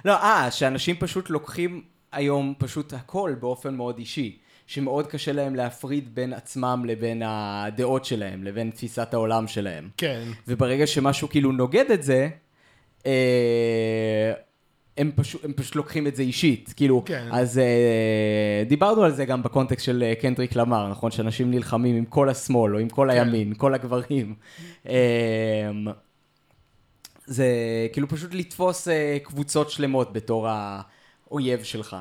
לא, אה, שאנשים פשוט לוקחים היום פשוט הכל באופן מאוד אישי. שמאוד קשה להם להפריד בין עצמם לבין הדעות שלהם, לבין תפיסת העולם שלהם. כן. וברגע שמשהו כאילו נוגד את זה, אה, הם, פשוט, הם פשוט לוקחים את זה אישית, כאילו, כן. אז אה, דיברנו על זה גם בקונטקסט של אה, קנדריק למר, נכון? שאנשים נלחמים עם כל השמאל, או עם כל כן. הימין, כל הגברים. אה, זה כאילו פשוט לתפוס אה, קבוצות שלמות בתור האויב שלך.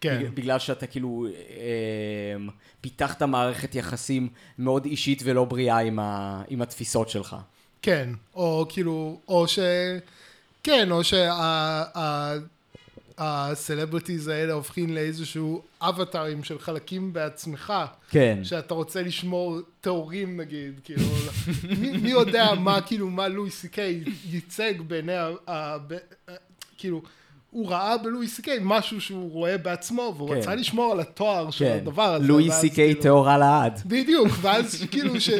כן. בג- בגלל שאתה כאילו אה, פיתחת מערכת יחסים מאוד אישית ולא בריאה עם, ה, עם התפיסות שלך. כן, או כאילו, או ש... כן, או שהסלבריטיז האלה הופכים לאיזשהו אבטארים של חלקים בעצמך, כן. שאתה רוצה לשמור טהורים נגיד, כאילו, מי, מי יודע מה, כאילו, מה לואי סי קיי ייצג בעיני ה... כאילו, הוא ראה בלואי סי קיי משהו שהוא רואה בעצמו, והוא כן. רצה לשמור על התואר של כן, הדבר הזה. לואי סי קיי כאילו- טהורה לעד. בדיוק, ואז כאילו ש,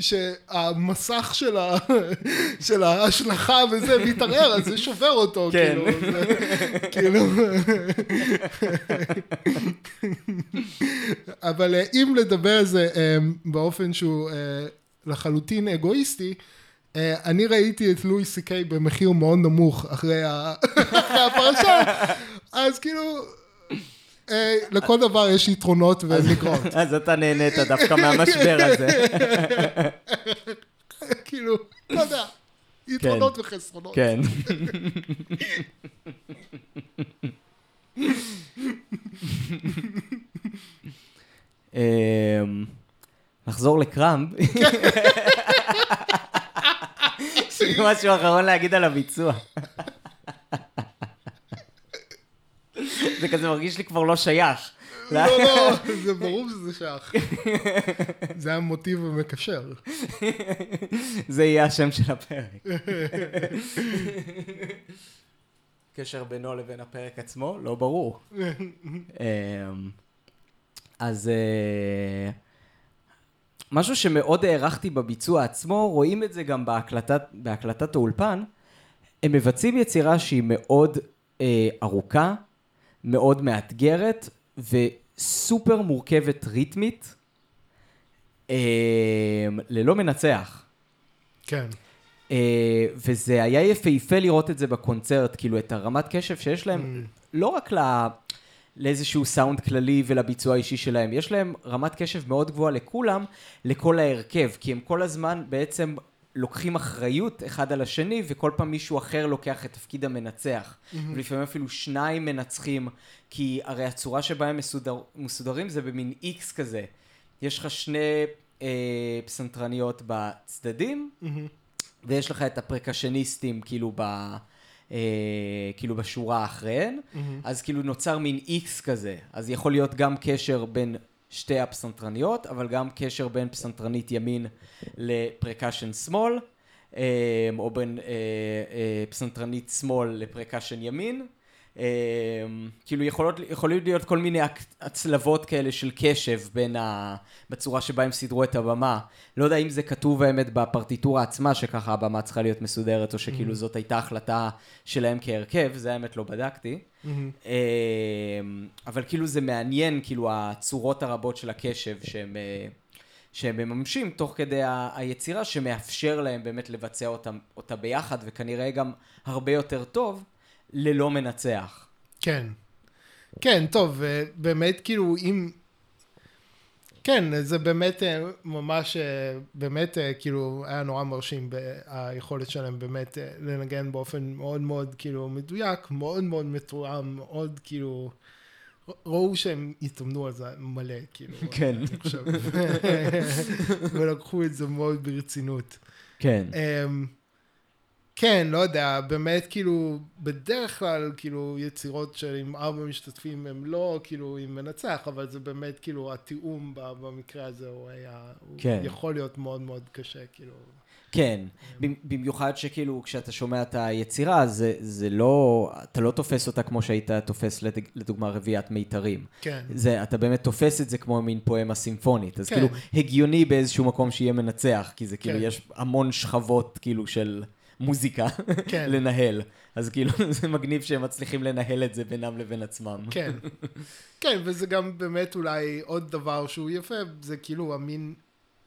שהמסך של, ה, של ההשלכה וזה מתערער, אז זה שובר אותו, כן. כאילו, זה, כאילו, אבל אה, אם לדבר על זה אה, באופן שהוא אה, לחלוטין אגואיסטי, אני ראיתי את לואי סי קיי במחיר מאוד נמוך אחרי, הפרשה, אז כאילו, אה, לכל דבר יש יתרונות ומגרות. אז אתה נהנית דווקא מהמשבר הזה. כאילו, לא יודע, יתרונות וחסרונות. כן. אמ, נחזור לקראמפ. יש לי משהו אחרון להגיד על הביצוע. זה כזה מרגיש לי כבר לא שייך. לא, לא, זה ברור שזה שייך. זה המוטיב המקשר. זה יהיה השם של הפרק. קשר בינו לבין הפרק עצמו? לא ברור. אמ, אז אה, משהו שמאוד הערכתי בביצוע עצמו, רואים את זה גם בהקלטת, בהקלטת האולפן, הם מבצעים יצירה שהיא מאוד אה, ארוכה, מאוד מאתגרת וסופר מורכבת ריתמית, אה, ללא מנצח. כן. אה, וזה היה יפהפה לראות את זה בקונצרט, כאילו את הרמת קשב שיש להם, לא רק ל... לאיזשהו סאונד כללי ולביצוע האישי שלהם, יש להם רמת קשב מאוד גבוהה לכולם, לכל ההרכב, כי הם כל הזמן בעצם לוקחים אחריות אחד על השני, וכל פעם מישהו אחר לוקח את תפקיד המנצח. ולפעמים אפילו שניים מנצחים, כי הרי הצורה שבה הם מסודר, מסודרים זה במין איקס כזה. יש לך שני אה, פסנתרניות בצדדים, ויש לך את הפרקשניסטים כאילו ב... אה, כאילו בשורה אחריהן, אז כאילו נוצר מין איקס כזה, אז יכול להיות גם קשר בין שתי הפסנתרניות, אבל גם קשר בין פסנתרנית ימין לפרקשן שמאל, אה, או בין אה, אה, פסנתרנית שמאל לפרקשן ימין. אה, כאילו יכולות, יכולים להיות כל מיני הצלבות כאלה של קשב בין ה... בצורה שבה הם סידרו את הבמה. לא יודע אם זה כתוב האמת בפרטיטורה עצמה, שככה הבמה צריכה להיות מסודרת, או שכאילו זאת הייתה החלטה שלהם כהרכב, זה האמת לא בדקתי. אה, אבל כאילו זה מעניין, כאילו הצורות הרבות של הקשב שהם... אה, שהם מממשים תוך כדי ה- היצירה שמאפשר להם באמת לבצע אותה, אותה ביחד וכנראה גם הרבה יותר טוב ללא מנצח. כן. כן, טוב, אה, באמת כאילו אם... כן, זה באמת אה, ממש, אה, באמת כאילו היה נורא מרשים היכולת שלהם באמת לנגן באופן מאוד מאוד כאילו מדויק, מאוד מאוד מתואם, מאוד כאילו... ראו שהם התאמנו על זה מלא, כאילו. כן. אני חושב. ולקחו את זה מאוד ברצינות. כן. אמ, כן, לא יודע, באמת כאילו, בדרך כלל כאילו יצירות של עם ארבע משתתפים הם לא כאילו עם מנצח, אבל זה באמת כאילו התיאום במקרה הזה הוא היה, הוא כן. יכול להיות מאוד מאוד קשה, כאילו. כן, במ- במיוחד שכאילו כשאתה שומע את היצירה, זה, זה לא, אתה לא תופס אותה כמו שהיית תופס לדוגמה רביעיית מיתרים. כן. זה, אתה באמת תופס את זה כמו מין פואמה סימפונית, אז כן. כאילו הגיוני באיזשהו מקום שיהיה מנצח, כי זה כאילו כן. יש המון שכבות כאילו של מוזיקה כן. לנהל, אז כאילו זה מגניב שהם מצליחים לנהל את זה בינם לבין עצמם. כן. כן, וזה גם באמת אולי עוד דבר שהוא יפה, זה כאילו המין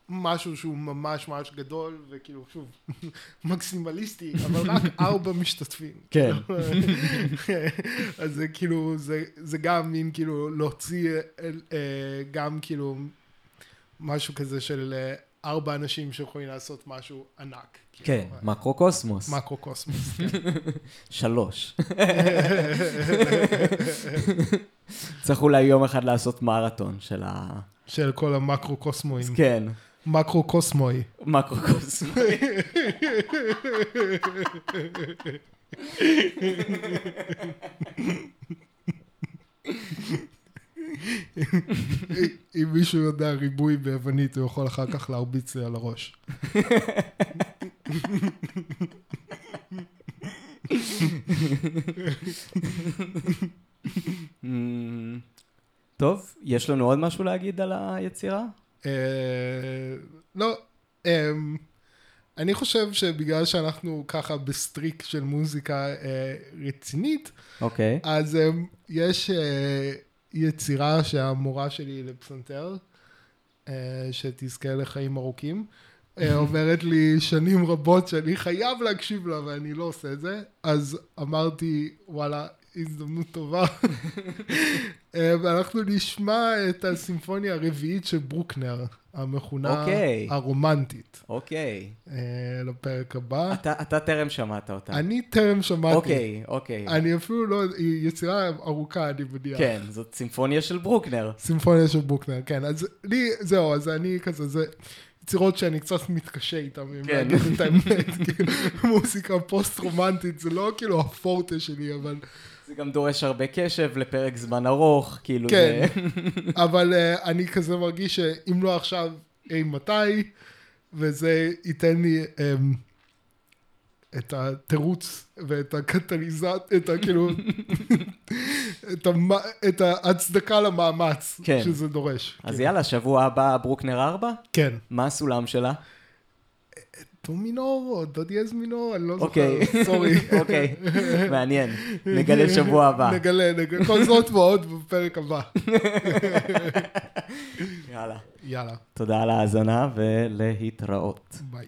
משהו שהוא ממש ממש גדול, וכאילו, שוב, מקסימליסטי, אבל רק ארבע משתתפים. כן. אז זה כאילו, זה, זה גם מין כאילו להוציא אה, אה, גם כאילו משהו כזה של אה, ארבע אנשים שיכולים לעשות משהו ענק. כן, כאילו, מקרו-קוסמוס. מקרו-קוסמוס. שלוש. צריך אולי יום אחד לעשות מרתון של ה... של כל המקרו-קוסמואים. כן, מקרו-קוסמוי. מקרו-קוסמוס. אם מישהו יודע ריבוי ביוונית, הוא יכול אחר כך להרביץ לי על הראש. טוב, יש לנו עוד משהו להגיד על היצירה? אה, לא, אמ, אני חושב שבגלל שאנחנו ככה ב streak של מוזיקה אה, רצינית, אוקיי. אז אמ, יש אה, יצירה שהמורה שלי לפסנתר, אה, שתזכה לחיים ארוכים, אה, אומרת לי שנים רבות שאני חייב להקשיב לה ואני לא עושה את זה, אז אמרתי, וואלה, הזדמנות טובה. אה, ואנחנו נשמע את הסימפוניה הרביעית של ברוקנר, המכונה אוקיי. הרומנטית, אוקיי. אה, לפרק הבא. אתה, אתה טרם שמעת אותה. אני טרם שמעתי. אוקיי, אוקיי. אני אפילו לא, היא יצירה ארוכה, אני מניח. כן, זאת סימפוניה של ברוקנר. סימפוניה של ברוקנר, כן. אז לי, זהו, אז אני כזה, זה יצירות שאני קצת מתקשה איתן, אם כן. להגיד את האמת, כאילו, מוזיקה פוסט-רומנטית, זה לא כאילו הפורטה שלי, אבל... זה גם דורש הרבה קשב לפרק זמן ארוך, כאילו כן. זה... אבל uh, אני כזה מרגיש שאם לא עכשיו, אי מתי, וזה ייתן לי um, את התירוץ ואת הקטליזט, את ה... כאילו, את, המ... את ההצדקה למאמץ כן. שזה דורש. אז כן. יאללה, שבוע הבא ברוקנר 4? כן. מה הסולם שלה? דו מינור או דו דיאז מינור, אני לא זוכר, אוקיי. סורי. אוקיי, מעניין. נגלה שבוע הבא. נגלה, נגלה, כל זאת ועוד בפרק הבא. יאללה. יאללה, תודה על ההאזנה ולהתראות. ביי.